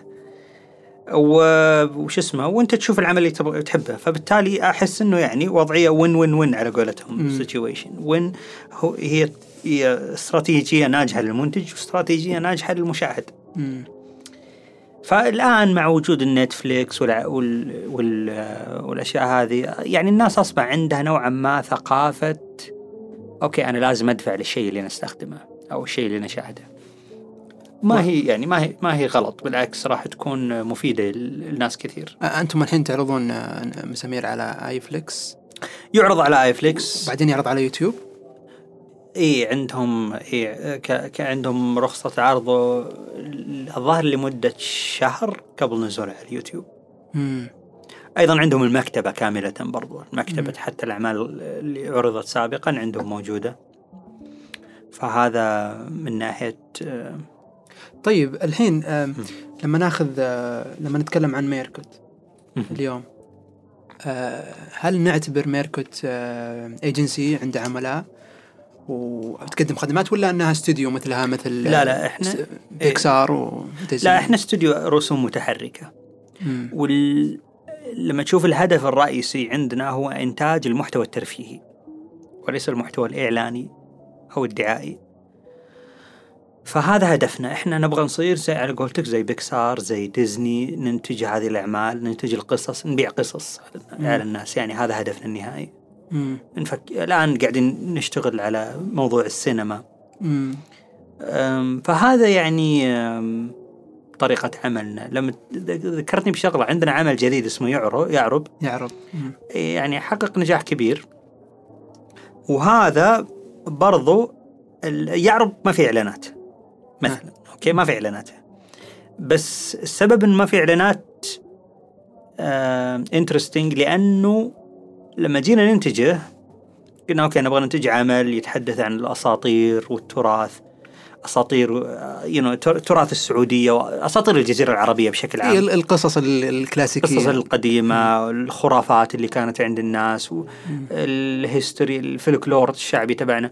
و... وش اسمه وأنت تشوف العمل اللي تبغى تحبه فبالتالي أحس إنه يعني وضعية win win win على قولتهم. situation win هو هي هي استراتيجية ناجحة للمنتج واستراتيجية ناجحة للمشاهد مم. فالآن مع وجود ال Netflix والع... وال... وال... والأشياء هذه يعني الناس أصبح عندها نوعا ما ثقافة okay أنا لازم أدفع للشيء اللي أنا أستخدمه أو الشيء اللي أنا اشاهده. ما هي يعني ما هي ما هي غلط بالعكس راح تكون مفيدة للناس كثير. أنتم الحين تعرضون آه، مسامير على اي فليكس يعرض على iflix بعدين يعرض على يوتيوب إي عندهم إي ك... ك... عندهم رخصة عرض الظاهر لمدة شهر قبل نزوله على اليوتيوب. مم. أيضا عندهم المكتبة كاملة برضو المكتبة حتى الأعمال اللي عرضت سابقا عندهم موجودة فهذا من ناحية آه، طيب الحين لما ناخذ آه، لما نتكلم عن ميركوت. اليوم آه، هل نعتبر ميركوت ايجنسي عنده عملاء؟ وتقدم خدمات ولا انها استوديو مثلها مثل لا، لا، إحنا- س- بيكسار وديزني لا إحنا استوديو رسوم متحركة. مم. وال لما تشوف الهدف الرئيسي عندنا هو إنتاج المحتوى الترفيهي. وليس المحتوى الإعلاني أو الدعائي. فهذا هدفنا. إحنا نبغى نصير زي على قولتك زي بيكسار زي ديزني ننتج هذه الأعمال ننتج القصص نبيع قصص على الناس. يعني هذا هدفنا النهائي. مم. نفك... الآن قاعدين نشتغل على موضوع السينما. فهذا يعني طريقة عملنا. لما ذكرتني بشغلة. عندنا عمل جديد اسمه يعرب. يعرب. يعرض مم. يعني حقق نجاح كبير. وهذا برضو يعرب ما في إعلانات. مثلا. okay ما في إعلانات. بس السبب إن ما في إعلانات interesting لأنه لما جينا ننتجه قلنا okay نبغى ننتج عمل يتحدث عن الأساطير والتراث. أساطير وتراث السعودية واساطير الجزيرة العربية بشكل عام. ال- القصص ال- الكلاسيكية. القصص القديمة الخرافات اللي كانت عند الناس ال history الفلكلور الشعبي تبعنا.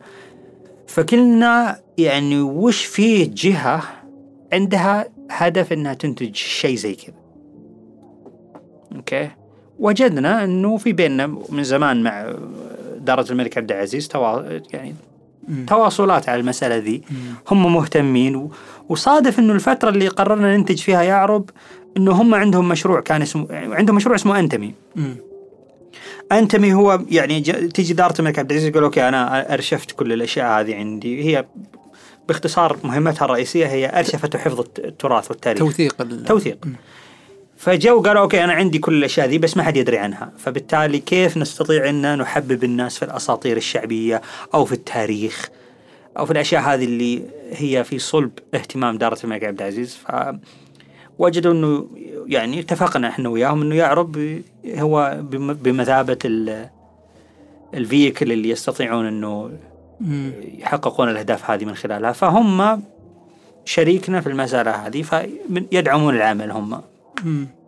فقلنا يعني وش فيه جهة عندها هدف إنها تنتج شيء زي كذا okay وجدنا إنه في بيننا من زمان مع دارة الملك عبد العزيز توا يعني مم. تواصلات على المسألة ذي مم. هم مهتمين و... وصادف إنه الفترة اللي قررنا ننتج فيها يعرب إنه هم عندهم مشروع كان اسمه عندهم مشروع اسمه أنتمي مم. انتمي هو يعني. تيجي دارة الملك عبد العزيز يقول okay أنا أرشفت كل الأشياء هذه عندي هي باختصار مهمتها الرئيسية هي أرشفت وحفظ التراث والتاريخ توثيق توثيق. فجو قالوا okay أنا عندي كل الأشياء ذي بس ما حد يدري عنها فبالتالي كيف نستطيع إن نحبب الناس في الأساطير الشعبية أو في التاريخ أو في الأشياء هذه اللي هي في صلب اهتمام دارة الملك عبد العزيز فوجدوا إنه يعني اتفقنا إحنا وياهم إنه يعرب هو بم- بمثابة ال الفيكل اللي يستطيعون إنه. يحققون الأهداف هذه من خلالها فهم شريكنا في المساله هذه فيدعمون العمل هم.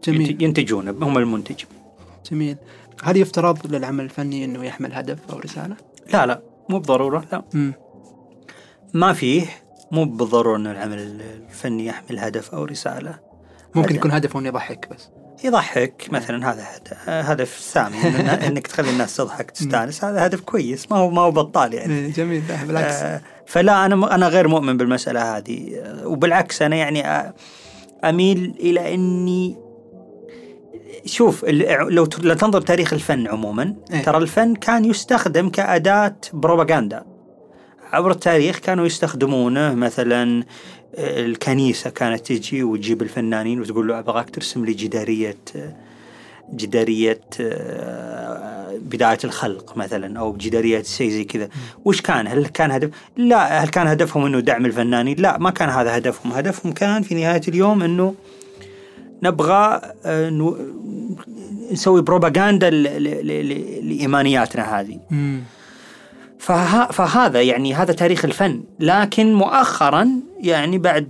جميل ينت- ينتجون هم المنتج جميل هل يفترض للعمل الفني إنه يحمل هدف أو رسالة؟ لا لا مو بضرورة لا مم. ما فيه مو بالضروره ان العمل الفني يحمل هدف أو رسالة ممكن. يكون هدفه إنه يضحك بس. يضحك مثلا هذا هد- هدف سامي إن- إنك تخلي الناس تضحك تستانس. هذا هدف كويس ما هو ما هو بطال يعني. إيه، جميل بالعكس. آه، فلا أنا أنا غير مؤمن بالمسألة هذه. آه، وبالعكس أنا يعني آه، أميل إلى إني شوف لو تنظر تاريخ الفن عموما إيه. ترى الفن كان يستخدم كأداة بروباغندا. عبر التاريخ كانوا يستخدمونه مثلا آه، الكنيسة كانت تجي وتجيب الفنانين وتقول له أبغاك ترسم لي جدارية آه، جدارية آه، بداية الخلق مثلا أو جدارية شيء زي كذا. وش كان؟ هل كان هدف؟ لا هل كان هدفهم أنه دعم الفنانين؟ لا ما كان هذا هدفهم. هدفهم كان في نهاية اليوم أنه نبغى نسوي بروباغندا لإيمانياتنا هذه. فه... فهذا يعني هذا تاريخ الفن. لكن مؤخرا يعني بعد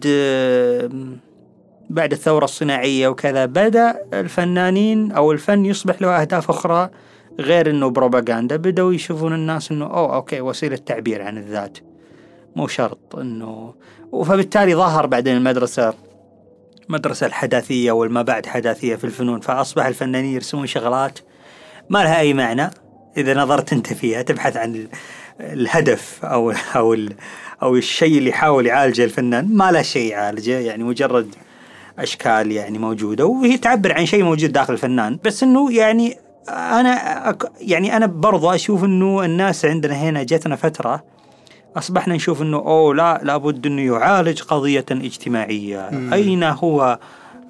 بعد الثورة الصناعية وكذا بدأ الفنانين أو الفن يصبح له أهداف أخرى غير أنه بروباغندا. بدأوا يشوفون الناس أنه أوه أوكي وسيلة تعبير عن الذات. مو شرط أنه فبالتالي ظهر بعدين المدرسة المدرسة الحداثية والما بعد حداثية في الفنون. فأصبح الفنانين يرسمون شغلات ما لها أي معنى. إذا نظرت أنت فيها تبحث عن الهدف أو ال- أو الشيء اللي يحاول يعالجه الفنان. ما له شيء يعالجه يعني مجرد أشكال يعني موجودة وهي تعبر عن شيء موجود داخل الفنان. بس إنه يعني أنا أك يعني أنا برضو أشوف إنه الناس عندنا هنا جتنا فترة أصبحنا نشوف إنه أوه لا لابد إنه يعالج قضية اجتماعية. مم. أين هو؟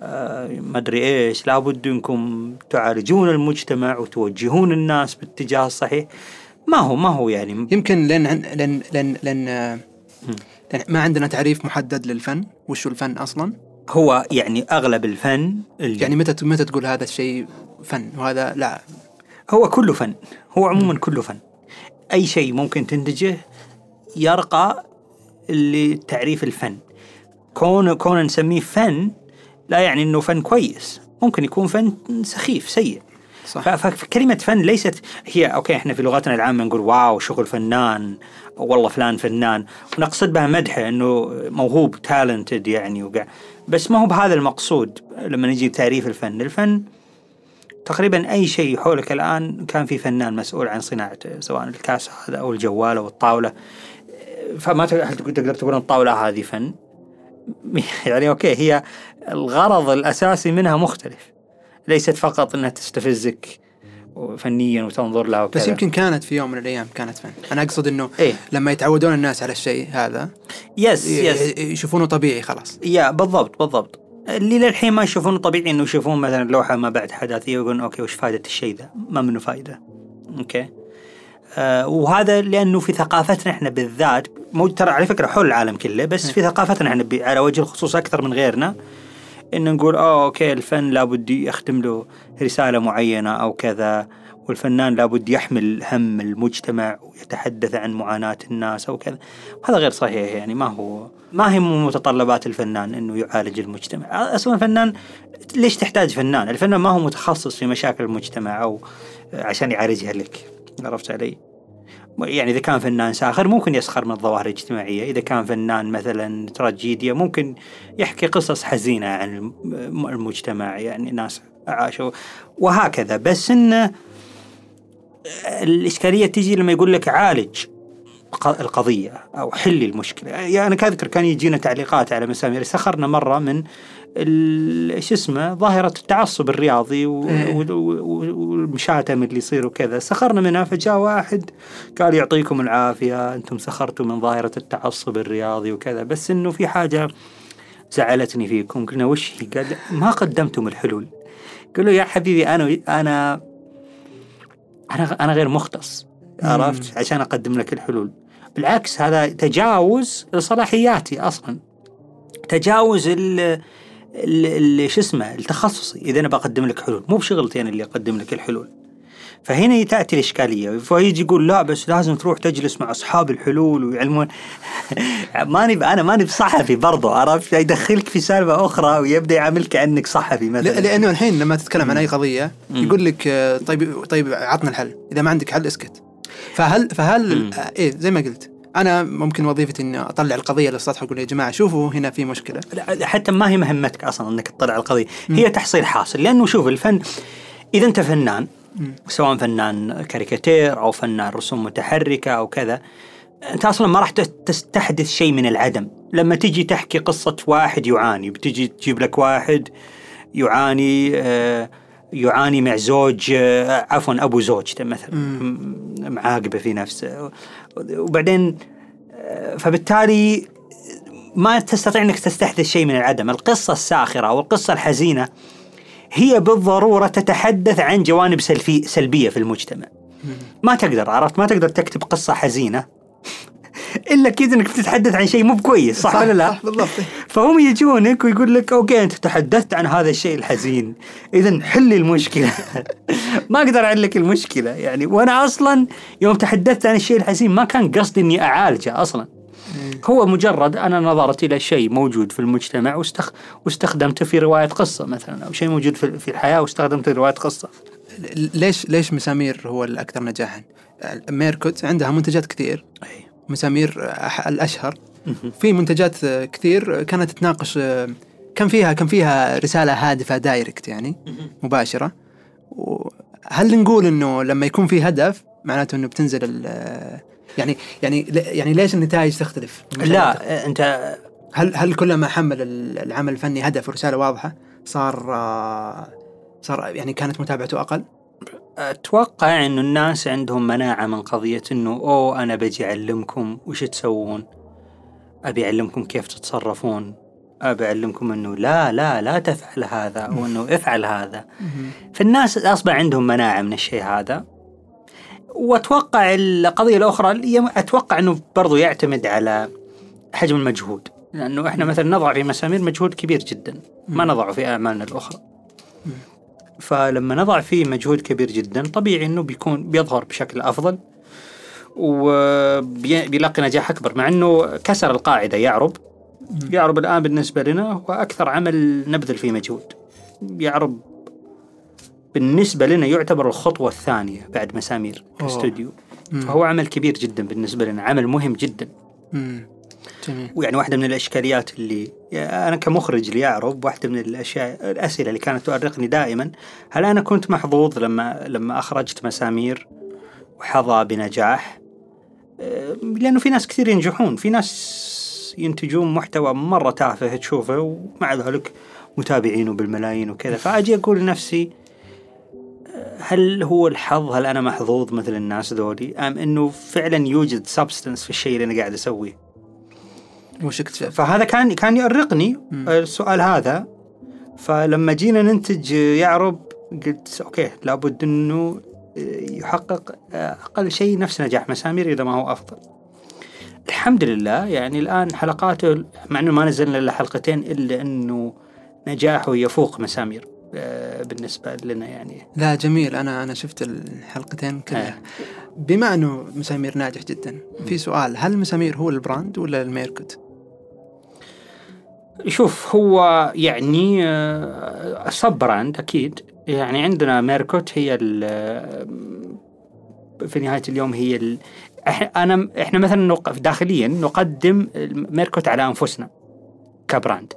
آه، ما أدري إيش. لابد إنكم تعالجون المجتمع وتوجهون الناس باتجاه الصحيح. ما هو ما هو يعني يمكن لأن لأن لأن لأن آه، لأن ما عندنا تعريف محدد للفن. وش هو الفن أصلا؟ هو يعني أغلب الفن اللي يعني متى متى تقول هذا الشيء فن؟ وهذا لا. هو كله فن. هو عموما كله فن. أي شيء ممكن تنتجه يرقى لتعريف الفن. كون كون نسميه فن لا يعني إنه فن كويس. ممكن يكون فن سخيف سيء. صح. ف- فكلمة فن ليست هي okay إحنا في لغتنا العامة نقول wow شغل فنان والله فلان فنان. ونقصد بها مدحه إنه موهوب talented يعني وقع بس ما هو بهذا المقصود لما نجي تعريف الفن، الفن تقريبا أي شيء حولك الآن كان في فنان مسؤول عن صناعته سواء الكاس هذا أو الجوال أو الطاولة. فما تقدر تقول ان الطاولة هذه فن؟ يعني أوكي هي الغرض الأساسي منها مختلف. ليست فقط أنها تستفزك فنيا وتنظر لها وكذا. بس يمكن كانت في يوم من الأيام كانت فن. أنا أقصد إنه إيه. لما يتعودون الناس على الشيء هذا yes yes يشوفونه طبيعي خلاص. يا بالضبط بالضبط. اللي للحين ما يشوفونه طبيعي إنه يشوفون مثلا لوحة ما بعد حداثيه ويقولون okay وش فائده الشيء ذا؟ ما منه فائده. okay. آه وهذا لأنه في ثقافتنا إحنا بالذات مو ترى على فكرة حول العالم كله بس في ثقافتنا إحنا على وجه الخصوص أكثر من غيرنا إن نقول آه okay الفن لابد يختم له رسالة معينة أو كذا والفنان لابد يحمل هم المجتمع ويتحدث عن معاناة الناس أو كذا. هذا غير صحيح يعني ما هو ما هي متطلبات الفنان إنه يعالج المجتمع. أصلا الفنان ليش تحتاج فنان؟ الفنان ما هو متخصص في مشاكل المجتمع أو عشان يعالجها لك. عرفت علي؟ يعني إذا كان فنان ساخر ممكن يسخر من الظواهر الاجتماعية. إذا كان فنان مثلا تراجيديا ممكن يحكي قصص حزينة عن المجتمع يعني ناس عاشوا وهكذا. بس إنه الإشكالية تجي لما يقول لك عالج القضية أو حل المشكلة. يعني أنا أذكر كان يجينا تعليقات على مسامير. سخرنا مرة من شو اسمه ظاهرة التعصب الرياضي إيه. والمشاتم اللي يصير وكذا. سخرنا منها فجاء واحد قال يعطيكم العافية أنتم سخرتوا من ظاهرة التعصب الرياضي وكذا. بس إنه في حاجة زعلتني فيكم قلنا وش هي؟ قال ما قدمتم الحلول. قالوا يا حبيبي أنا أنا أنا أنا غير مختص عرفت؟ عشان أقدم لك الحلول. بالعكس هذا تجاوز لصلاحياتي أصلا. تجاوز ال شو اسمه التخصصي إذا أنا بقدم لك حلول. مو بشغلتي أنا اللي أقدم لك الحلول. فهنا تأتي الإشكالية. فيجي يقول لا بس لازم تروح تجلس مع أصحاب الحلول ويعلمون. ماني أنا ماني بصحفي برضو عرفت؟ يدخلك في سالفة أخرى ويبدأ يعاملك كأنك صحفي مثلا. لأنه الحين لما تتكلم عن أي قضية يقول لك طيب طيب عطنا الحل. إذا ما عندك حل اسكت. فهل فهل إيه زي ما قلت. أنا ممكن وظيفتي إني أطلع القضية للسطح وأقول يا جماعة شوفوا هنا في مشكلة. لا حتى ما هي مهمتك أصلا إنك تطلع القضية. هي تحصيل حاصل لأنه شوف الفن إذا أنت فنان سواء فنان كاريكاتير أو فنان رسوم متحركة أو كذا أنت أصلا ما راح تستحدث شيء من العدم. لما تجي تحكي قصة واحد يعاني بتجي تجيب لك واحد يعاني آه يعاني مع زوج آه، عفوا أبو زوجته مثلا. معاقبه في نفسه. وبعدين فبالتالي ما تستطيع إنك تستحدث شيء من العدم، القصة الساخرة أو القصة الحزينة هي بالضرورة تتحدث عن جوانب سلفي سلبية في المجتمع. ما تقدر عرفت؟ ما تقدر تكتب قصة حزينة. إلا كذا إنك بتتحدث عن شيء مو بكويس صح, صح ولا لا؟ صح بالضبط. فهم يجونك ويقول لك أوكي أنت تحدثت عن هذا الشيء الحزين. اذا حل المشكلة. ما أقدر احل لك المشكلة يعني وأنا أصلا يوم تحدثت عن الشيء الحزين ما كان قصدي إني أعالجه أصلا. هو مجرد أنا نظرت إلى شيء موجود في المجتمع واستخ... واستخدمته في رواية قصة مثلا أو شيء موجود في الحياة واستخدمته في رواية قصة. ليش ليش مسامير هو الأكثر نجاحا؟ ميركوت عندها منتجات كثير. أي. مسامير الأشهر. في منتجات كثير كانت تناقش كان فيها كان فيها رسالة هادفة direct يعني مباشرة. هل نقول إنه لما يكون في هدف معناته إنه بتنزل يعني يعني يعني ليش النتائج تختلف؟ لا أنت هل هل كلما حمل العمل الفني هدف ورسالة واضحة صار صار يعني كانت متابعته أقل؟ أتوقع انه الناس عندهم مناعة من قضية إنه أوه أنا بجي أعلمكم وش تسوون؟ أبي أعلمكم كيف تتصرفون؟ أبي أعلمكم إنه لا لا لا تفعل هذا أو إنه افعل هذا. فالناس أصبح عندهم مناعة من الشيء هذا. وأتوقع القضية الأخرى أتوقع إنه برضو يعتمد على حجم المجهود. لأنه إحنا مثلا نضع في مسامير مجهود كبير جدا. ما نضعه في اعمالنا الأخرى. فلما نضع فيه مجهود كبير جدا طبيعي إنه بيكون بيظهر بشكل أفضل وبيلاقي نجاح أكبر مع إنه كسر القاعدة يعرب. يعرب الآن بالنسبة لنا هو أكثر عمل نبذل فيه مجهود. يعرب بالنسبة لنا يعتبر الخطوة الثانية بعد مسامير كاستوديو فهو عمل كبير جدا بالنسبة لنا عمل مهم جدا. جميل. ويعني واحدة من الأشكاليات اللي أنا كمخرج ليعرب واحدة من الأشياء الأسئلة اللي كانت تؤرقني دائما هل أنا كنت محظوظ لما لما أخرجت مسامير وحظى بنجاح؟ لأنه في ناس كثير ينجحون في ناس ينتجون محتوى مرة تافه تشوفه ومع ذلك متابعينه بالملايين وكذا. فأجي أقول لنفسي هل هو الحظ هل أنا محظوظ مثل الناس ذولي أم إنه فعلا يوجد substance في الشيء اللي أنا قاعد أسويه؟ وش اكتشفت؟ فهذا كان كان يؤرقني السؤال هذا فلما جينا ننتج أعرب قلت okay لابد إنه يحقق أقل شيء نفس نجاح مسامير إذا ما هو أفضل. الحمد لله يعني الآن حلقاته مع إنه ما نزلنا إلا حلقتين إلا إنه نجاحه يفوق مسامير آه، بالنسبة لنا يعني لا جميل أنا أنا شفت الحلقتين كلها آه. بما إنه مسامير ناجح جدا في سؤال هل مسامير هو البراند ولا الميركوت؟ شوف هو يعني sub brand أكيد. يعني عندنا ميركوت هي ال- في نهاية اليوم هي ال... أنا إحنا مثلا نق- داخليا نقدم ميركوت على أنفسنا ك brand.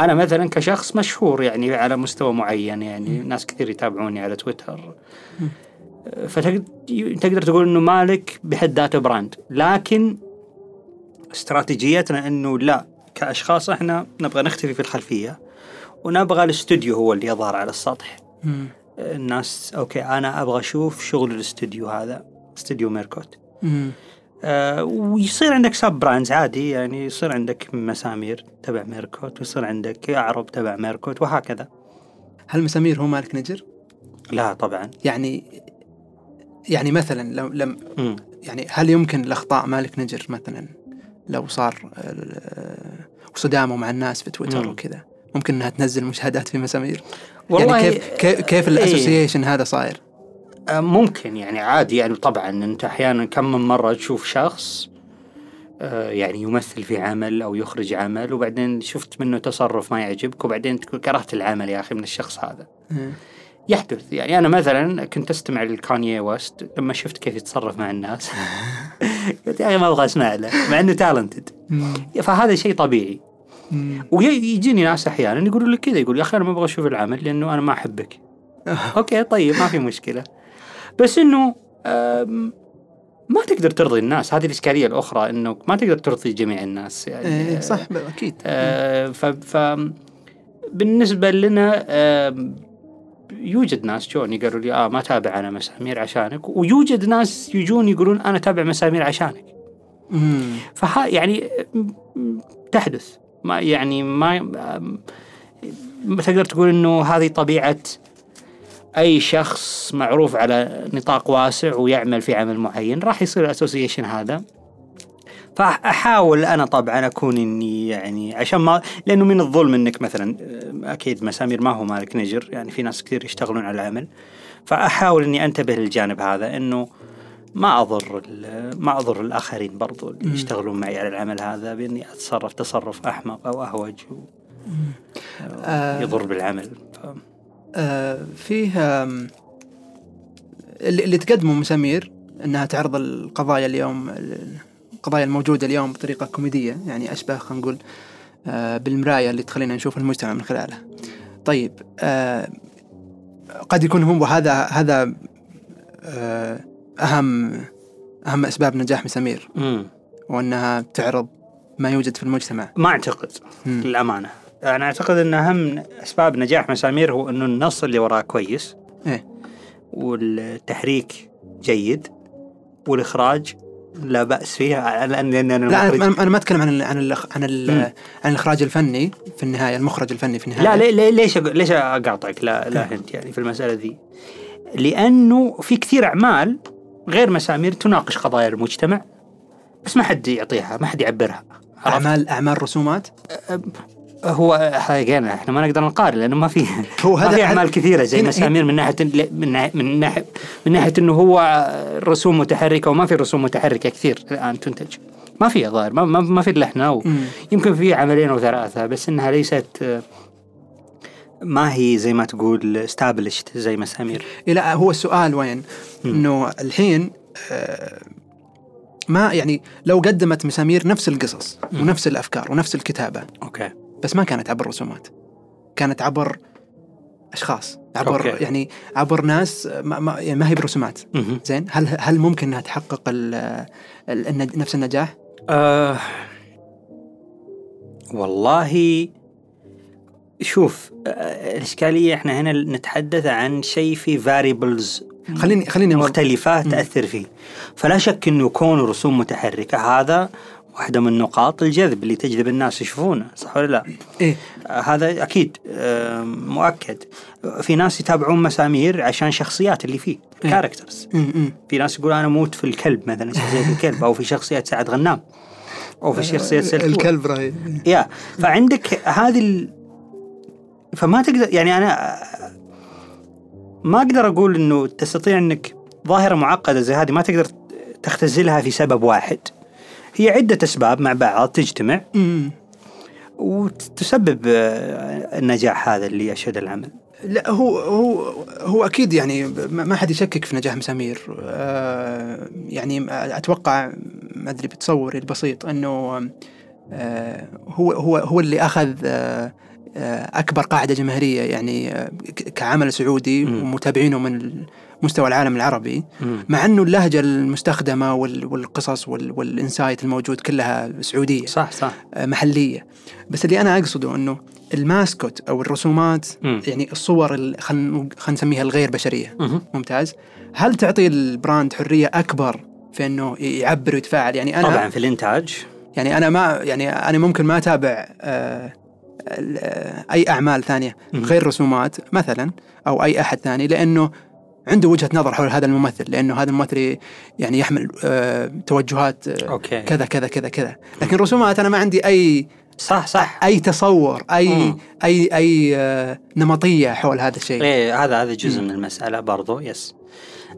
أنا مثلا كشخص مشهور يعني على مستوى معين يعني ناس كثير يتابعوني على تويتر. فتقدر تقول إنه مالك بحد ذاته brand. لكن استراتيجيتنا إنه لا كأشخاص إحنا نبغى نختفي في الخلفية ونبغى الاستوديو هو اللي يظهر على السطح مم. الناس okay أنا أبغى أشوف شغل الاستوديو هذا استوديو ميركوت مم. آه ويصير عندك sub brands عادي يعني يصير عندك مسامير تبع ميركوت ويصير عندك أعرب تبع ميركوت وهكذا هل مسامير هو مالك نجر؟ لا طبعا يعني يعني مثلا لو لم مم. يعني هل يمكن الأخطاء مالك نجر مثلا لو صار آه، صدامة مع الناس في تويتر. وكذا ممكن إنها تنزل مشاهدات في مسامير والله يعني كيف كيف, إيه. الأسوسيشن هذا صاير؟ آه، ممكن يعني عادي يعني طبعا أنت أحيانا كم من مرة تشوف شخص آه، يعني يمثل في عمل أو يخرج عمل وبعدين شفت منه تصرف ما يعجبك وبعدين كرهت العمل يا أخي من الشخص هذا مم. يحدث. يعني أنا مثلا كنت أستمع لكانيي ويست لما شفت كيف يتصرف مع الناس. قلت يا أخي ما أبغى أسمع له مع إنه talented. فهذا شيء طبيعي. ويجيني ناس أحيانا يقولوا لي كذا يقول يا أخي أنا ما أبغى أشوف العمل لأنه أنا ما أحبك. okay طيب ما في مشكلة. بس إنه ما تقدر ترضي الناس. هذه الإشكالية الأخرى إنه ما تقدر ترضي جميع الناس. يعني إيه صح أكيد. آه، ف, بالنسبة لنا آم، يوجد ناس جوني قالوا لي آه ما تابع أنا مسامير عشانك. ويوجد ناس يجون يقولون أنا تابع مسامير عشانك. مم. فها يعني تحدث. ما يعني ما ما تقدر تقول إنه هذه طبيعة أي شخص معروف على نطاق واسع ويعمل في عمل معين. راح يصير الأسوسيشن هذا. فأحاول أنا طبعا أكون إني يعني عشان ما لأنه من الظلم إنك مثلا أكيد مسامير ما هو مالك نجر يعني في ناس كثير يشتغلون على العمل فأحاول إني أنتبه للجانب هذا إنه ما أضر ما أضر الآخرين برضو اللي يشتغلون معي على العمل هذا بإني أتصرف تصرف أحمق أو أهوج و- آه. يضر بالعمل ف... آه فيه اللي تقدمه مسامير إنها تعرض القضايا اليوم القضايا الموجودة اليوم بطريقة كوميدية يعني اشبه خلينا نقول آه بالمراية اللي تخلينا نشوف المجتمع من خلالها. طيب آه قد يكون هو هذا هذا آه أهم أهم أسباب نجاح مسامير مم. وأنها تعرض ما يوجد في المجتمع. ما أعتقد مم. للأمانة أنا أعتقد أن أهم أسباب نجاح مسامير هو أنه النص اللي وراه كويس إيه والتحريك جيد والإخراج لا بأس فيه لأن أنا لا المخرج- أنا أنا ما أتكلم عن ال عن ال عن ال مم. عن الإخراج الفني في النهاية المخرج الفني في النهاية. لا ليش ليش أقاطعك؟ لا لا هنت يعني في المسألة ذي. لأنه في كثير أعمال غير مسامير تناقش قضايا المجتمع بس ما حد يعطيها ما حد يعبرها عرفت؟ اعمال أعمال رسومات؟ هو again إحنا ما نقدر نقارن لأنه ما في هو ما هذا- في اعمال كثيرة زي مسامير من ناحية من ناحيه من ناحيه من ناحية إنه هو رسوم متحركة وما في رسوم متحركة كثير الآن تنتج. ما في ظاهر ما, ما, ما في الا إحنا. يمكن في عملين أو ثلاثة بس إنها ليست ما هي زي ما تقول استابلشت زي مسامير لا هو السؤال وين؟ إنه الحين آه، ما يعني لو قدمت مسامير نفس القصص ونفس الأفكار ونفس الكتابة أوكي. بس ما كانت عبر رسومات كانت عبر أشخاص عبر okay. يعني عبر ناس ما, ما, يعني ما هي برسومات. زين هل هل ممكن إنها تحقق ال ال النج- نفس النجاح؟ آه والله شوف آه الإشكالية إحنا هنا نتحدث عن شيء في variables خليني خليني أوضح. مختلفة تأثر فيه فلا شك أنه كون رسوم متحركة هذا واحدة من نقاط الجذب اللي تجذب الناس يشوفونه صح ولا لا؟ إيه. آه، هذا أكيد آه، مؤكد. في ناس يتابعون مسامير عشان شخصيات اللي فيه كاركترز م- م. في ناس يقول أنا أموت في الكلب مثلا شخصيه الكلب أو في شخصية سعد غنام أو في شخصية سلك الكلب رهيب. يا فعندك هذه ال... فما تقدر يعني أنا ما أقدر أقول إنه تستطيع إنك ظاهرة معقدة زي هذه ما تقدر تختزلها في سبب واحد. هي عدة أسباب مع بعض تجتمع مم. وتسبب آه، النجاح هذا اللي يشهد العمل لا هو هو هو أكيد يعني ما حد يشكك في نجاح مسامير آه يعني أتوقع ما أدري بتصوري البسيط إنه آه هو هو هو اللي أخذ أكبر قاعدة جماهيرية يعني كعمل سعودي. ومتابعينه من مستوى العالم العربي مع إنه اللهجة المستخدمة وال- والقصص وال- وال insight الموجود كلها سعودية صح صح. آه، محلية. بس اللي أنا أقصده إنه ال mascot أو الرسومات مم. يعني الصور ال- خلينا نسميها الغير بشرية. مهم. ممتاز. هل تعطي ال brand حرية أكبر في إنه يعبر ويتفاعل؟ يعني أنا طبعا في الإنتاج. يعني أنا ما يعني أنا ممكن ما أتابع آه، آه، أي أعمال ثانية مم. غير رسومات مثلا أو أي أحد ثاني لأنه عنده وجهة نظر حول هذا الممثل لأنه هذا الممثل يعني يحمل آه، توجهات آه، okay. كذا كذا كذا كذا. لكن رسومات أنا ما عندي أي صح صح. أي تصور أي مم. أي أي آه، نمطية حول هذا الشيء. إيه هذا هذا جزء من المسألة برضو yes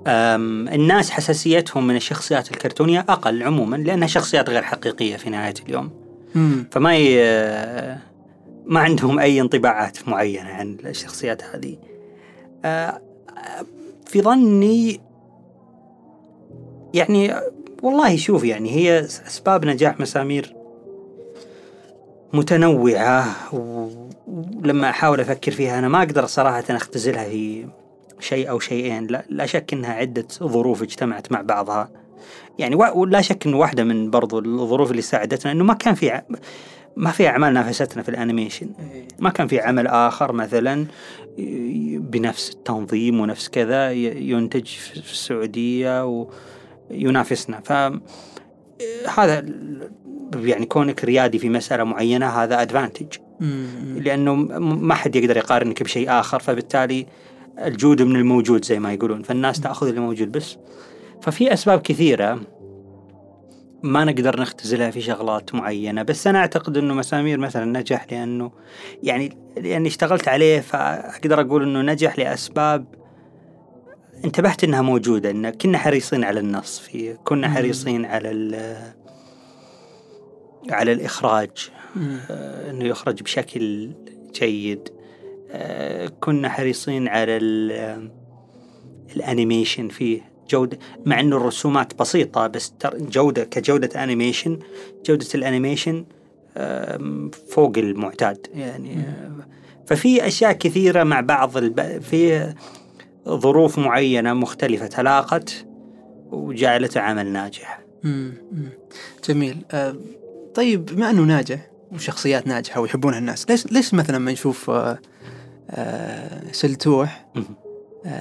الناس حساسيتهم من الشخصيات الكرتونية أقل عموما لأنها شخصيات غير حقيقية في نهاية اليوم. مم. فما ي... ما عندهم أي انطباعات معينة عن الشخصيات هذه. في ظني يعني والله شوف يعني هي أسباب نجاح مسامير متنوعة و- ولما أحاول أفكر فيها أنا ما أقدر صراحة أختزلها في شيء أو شيئين. لا, لا شك إنها عدة ظروف اجتمعت مع بعضها. يعني ولا شك انه واحدة من برضو الظروف اللي ساعدتنا إنه ما كان في ما في أعمال نافستنا في ال animation. ما كان في عمل آخر مثلا بنفس التنظيم ونفس كذا ينتج في السعودية وينافسنا. ف هذا يعني كونك ريادي في مسألة معينة هذا advantage. لأنه ما حد يقدر يقارنك بشيء آخر فبالتالي الجود من الموجود زي ما يقولون. فالناس تأخذ اللي موجود بس. ففي أسباب كثيرة. ما نقدر نختزلها في شغلات معينة بس أنا أعتقد إنه مسامير مثلا نجح لأنه يعني لأني اشتغلت عليه فأقدر أقول إنه نجح لأسباب انتبهت إنها موجودة إن كنا حريصين على النص فيه كنا. حريصين على ال- على الإخراج. آه، إنه يخرج بشكل جيد آه، كنا حريصين على ال- ال animation فيه جودة مع إنه الرسومات بسيطة بس جودة كجودة animation جودة ال animation آم، فوق المعتاد يعني آه، ففي أشياء كثيرة مع بعض الب... في ظروف معينة مختلفة تلاقت وجعلته عمل ناجح. جميل. آه، طيب بما إنه ناجح وشخصيات ناجحة ويحبونها الناس ليش ليش مثلا ما نشوف آه، سلتوح؟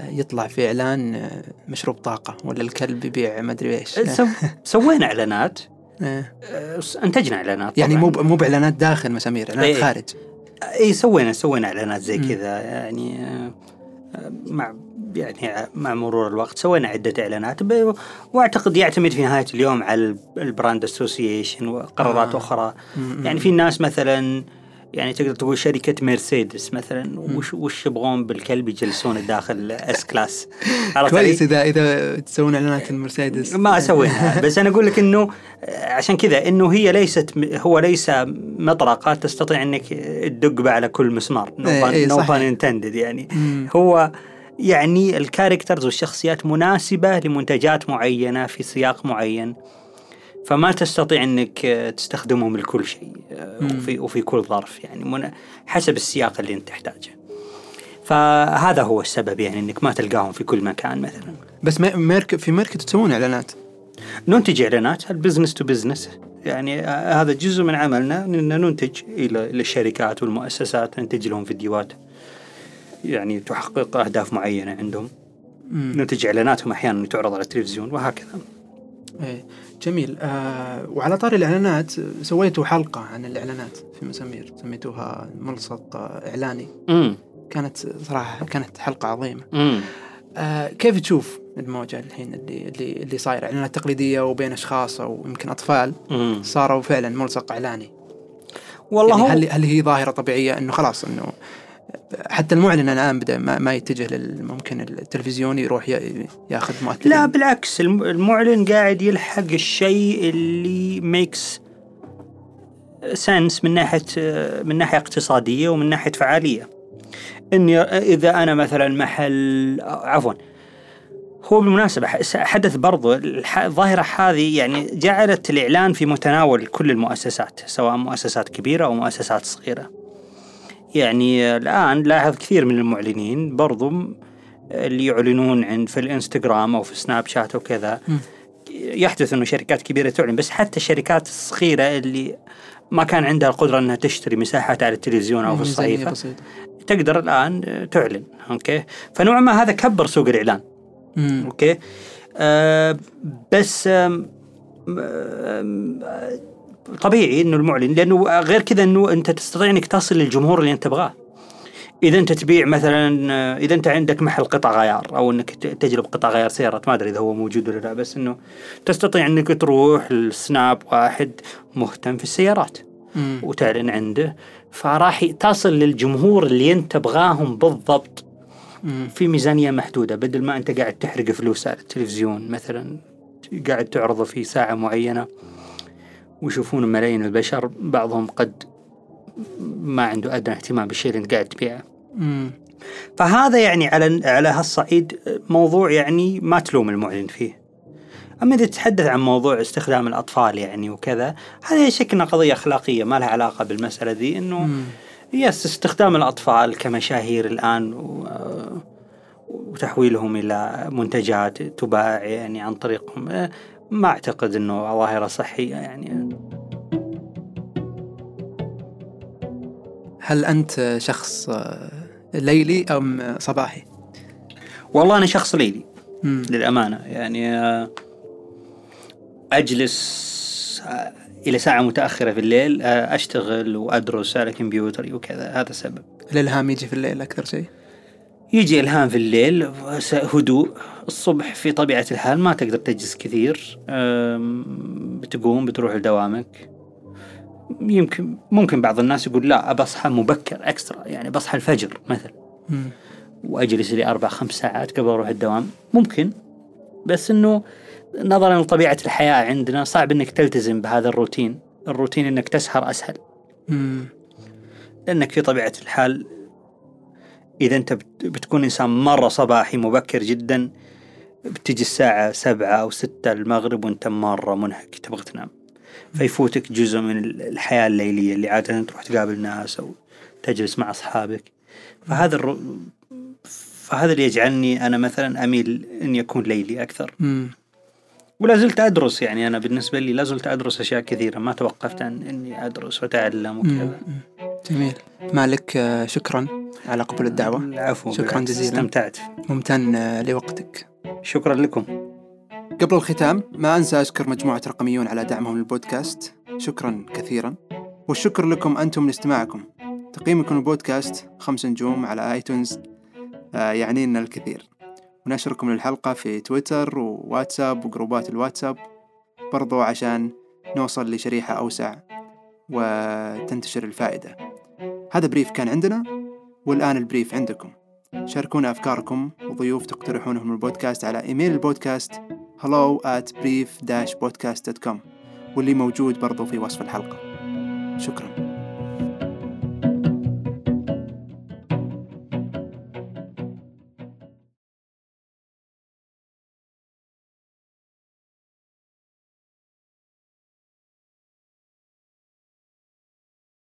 يطلع في اعلان آه، مشروب طاقة ولا الكلب يبيع ما أدري إيش سو... سوينا إعلانات آه، آه، أنتجنا إعلانات يعني. مو مو بإعلانات داخل مسامير إعلانات إيه. خارج اي سوينا سوينا إعلانات زي. كذا يعني آه، آه، مع يعني مع مرور الوقت سوينا عدة إعلانات ب- وأعتقد يعتمد في نهاية اليوم على ال- ال brand association وقرارات آه. آه. أخرى مم. يعني في ناس مثلا يعني تقدر تقول شركة مرسيدس مثلا. وش وش يبغون بالكلب يجلسون داخل S-Class؟ كويس اذا إذا تسوون إعلانات المرسيدس ما سوينا بس أنا أقول لك إنه عشان كذا إنه هي ليست هو ليس مطرقة. تستطيع إنك تدق على كل مسمار. no pun. intended يعني. هو يعني ال characters والشخصيات مناسبة لمنتجات معينة في سياق معين. فما تستطيع إنك تستخدمهم لكل شيء وفي وفي كل ظرف يعني حسب السياق اللي أنت تحتاجه. فهذا هو السبب يعني إنك ما تلقاهم في كل مكان مثلا. بس ميرك في ميركت تسوون إعلانات ننتج إعلانات ال business to business يعني آه، هذا جزء من عملنا إن ننتج إلى إلى الشركات والمؤسسات ننتج لهم فيديوهات يعني تحقق أهداف معينة عندهم مم. ننتج إعلاناتهم أحيانا تعرض على التلفزيون وهكذا إيه جميل. آه وعلى طار الإعلانات سويتوا حلقة عن الإعلانات في مسامير سميتوها ملصق إعلاني. امم كانت صراحة كانت حلقة عظيمة. امم آه كيف تشوف الموجة الحين اللي اللي اللي صايرة؟ إعلانات تقليدية وبين أشخاص أو يمكن أطفال امم صاروا فعلا ملصق إعلاني. والله يعني هل هل هي ظاهرة طبيعية إنه خلاص إنه حتى المعلن الآن بدأ ما, ما يتجه للممكن التلفزيون يروح ياخذ مؤثرين لا بالعكس الم- المعلن قاعد يلحق الشيء اللي ميكس سنس من ناحية من ناحية اقتصادية ومن ناحية فعالية. إني إذا أنا مثلا محل عفوا هو بالمناسبة حدث برضو الظاهرة هذه يعني جعلت الإعلان في متناول كل المؤسسات سواء مؤسسات كبيرة أو مؤسسات صغيرة يعني الآن لاحظ كثير من المعلنين برضو اللي يعلنون عن في الإنستغرام أو في سناب شات وكذا يحدث أنه شركات كبيرة تعلن بس حتى الشركات الصغيرة اللي ما كان عندها القدرة أنها تشتري مساحات على التلفزيون أو في الصحيفة بسيطة تقدر الآن تعلن okay؟ فنوعا ما هذا كبر سوق الإعلان مم. okay؟ آه بس آه، طبيعي إنه المعلن لأنه غير كذا إنه أنت تستطيع إنك تصل للجمهور اللي أنت تبغاه إذا أنت تبيع مثلا إذا أنت عندك محل قطع غيار أو إنك تجلب قطع غيار سيارات ما أدري إذا هو موجود ولا لا بس إنه تستطيع إنك تروح لسناب واحد مهتم في السيارات مم. وتعلن عنده فراح تصل للجمهور اللي أنت تبغاهم بالضبط مم. في ميزانية محدودة بدل ما أنت قاعد تحرق فلوس على التلفزيون مثلا قاعد تعرضه في ساعة معينة ويشوفون ملايين البشر بعضهم قد ما عنده أدنى اهتمام بالشيء اللي انت قاعد تبيعه. فهذا يعني على على هالصعيد موضوع يعني ما تلوم المعلن فيه أما إذا تتحدث عن موضوع استخدام الأطفال يعني وكذا هذه شكلنا قضية أخلاقية ما لها علاقة بالمسألة ذي إنه. يس استخدام الأطفال كمشاهير الآن و... وتحويلهم إلى منتجات تباع يعني عن طريقهم أه، ما أعتقد أنه ظاهرة صحية يعني. هل أنت شخص آه، ليلي أم صباحي؟ والله أنا شخص ليلي مم. للأمانة. يعني أه، أجلس أه، إلى ساعة متأخرة في الليل أه، أشتغل وأدرس على كمبيوتري وكذا. هذا السبب. الالهام يجي في الليل أكثر شيء؟ يجي إلهام في الليل هدوء. الصبح في طبيعة الحال ما تقدر تجلس كثير. بتقوم بتروح لدوامك. يمكن ممكن بعض الناس يقول لا أصحى مبكر أكسترا يعني بصحى الفجر مثلا. وأجلس لي أربع خمس ساعات قبل أروح الدوام. ممكن. بس إنه نظرا لطبيعة الحياة عندنا صعب إنك تلتزم بهذا الروتين. الروتين إنك تسهر أسهل. مم. لأنك في طبيعة الحال إذا أنت بت- بتكون إنسان مرة صباحي مبكر جدا بتجي الساعة سبعة أو ستة المغرب وأنت مرة منهك تبغى تنام. فيفوتك جزء من ال- الحياة الليلية اللي عادة تروح تقابل ناس أو تجلس مع أصحابك. فهذا الرو... فهذا اللي يجعلني أنا مثلا أميل أن يكون ليلي أكثر. ولا زلت أدرس يعني أنا بالنسبة لي لا زلت أدرس أشياء كثيرة ما توقفت عن أني أدرس وأتعلم وكذا. جميل. مالك آه، شكرا على قبول الدعوة. العفو شكراً جزيلاً. استمتعت. ممتن آه، لوقتك. شكرا لكم. قبل الختام ما أنسى أشكر مجموعة رقميون على دعمهم للبودكاست. شكرا كثيرا. والشكر لكم أنتم لاستماعكم. تقييمكم البودكاست خمس نجوم على آيتونز آه، يعني لنا الكثير. ونشركم للحلقة في تويتر وواتساب وجروبات الواتساب برضو عشان نوصل لشريحة أوسع وتنتشر الفائدة. هذا brief كان عندنا والآن ال brief عندكم. شاركونا أفكاركم وضيوف تقترحونهم البودكاست على إيميل البودكاست hello at brief-podcast.com واللي موجود برضو في وصف الحلقة. شكراً.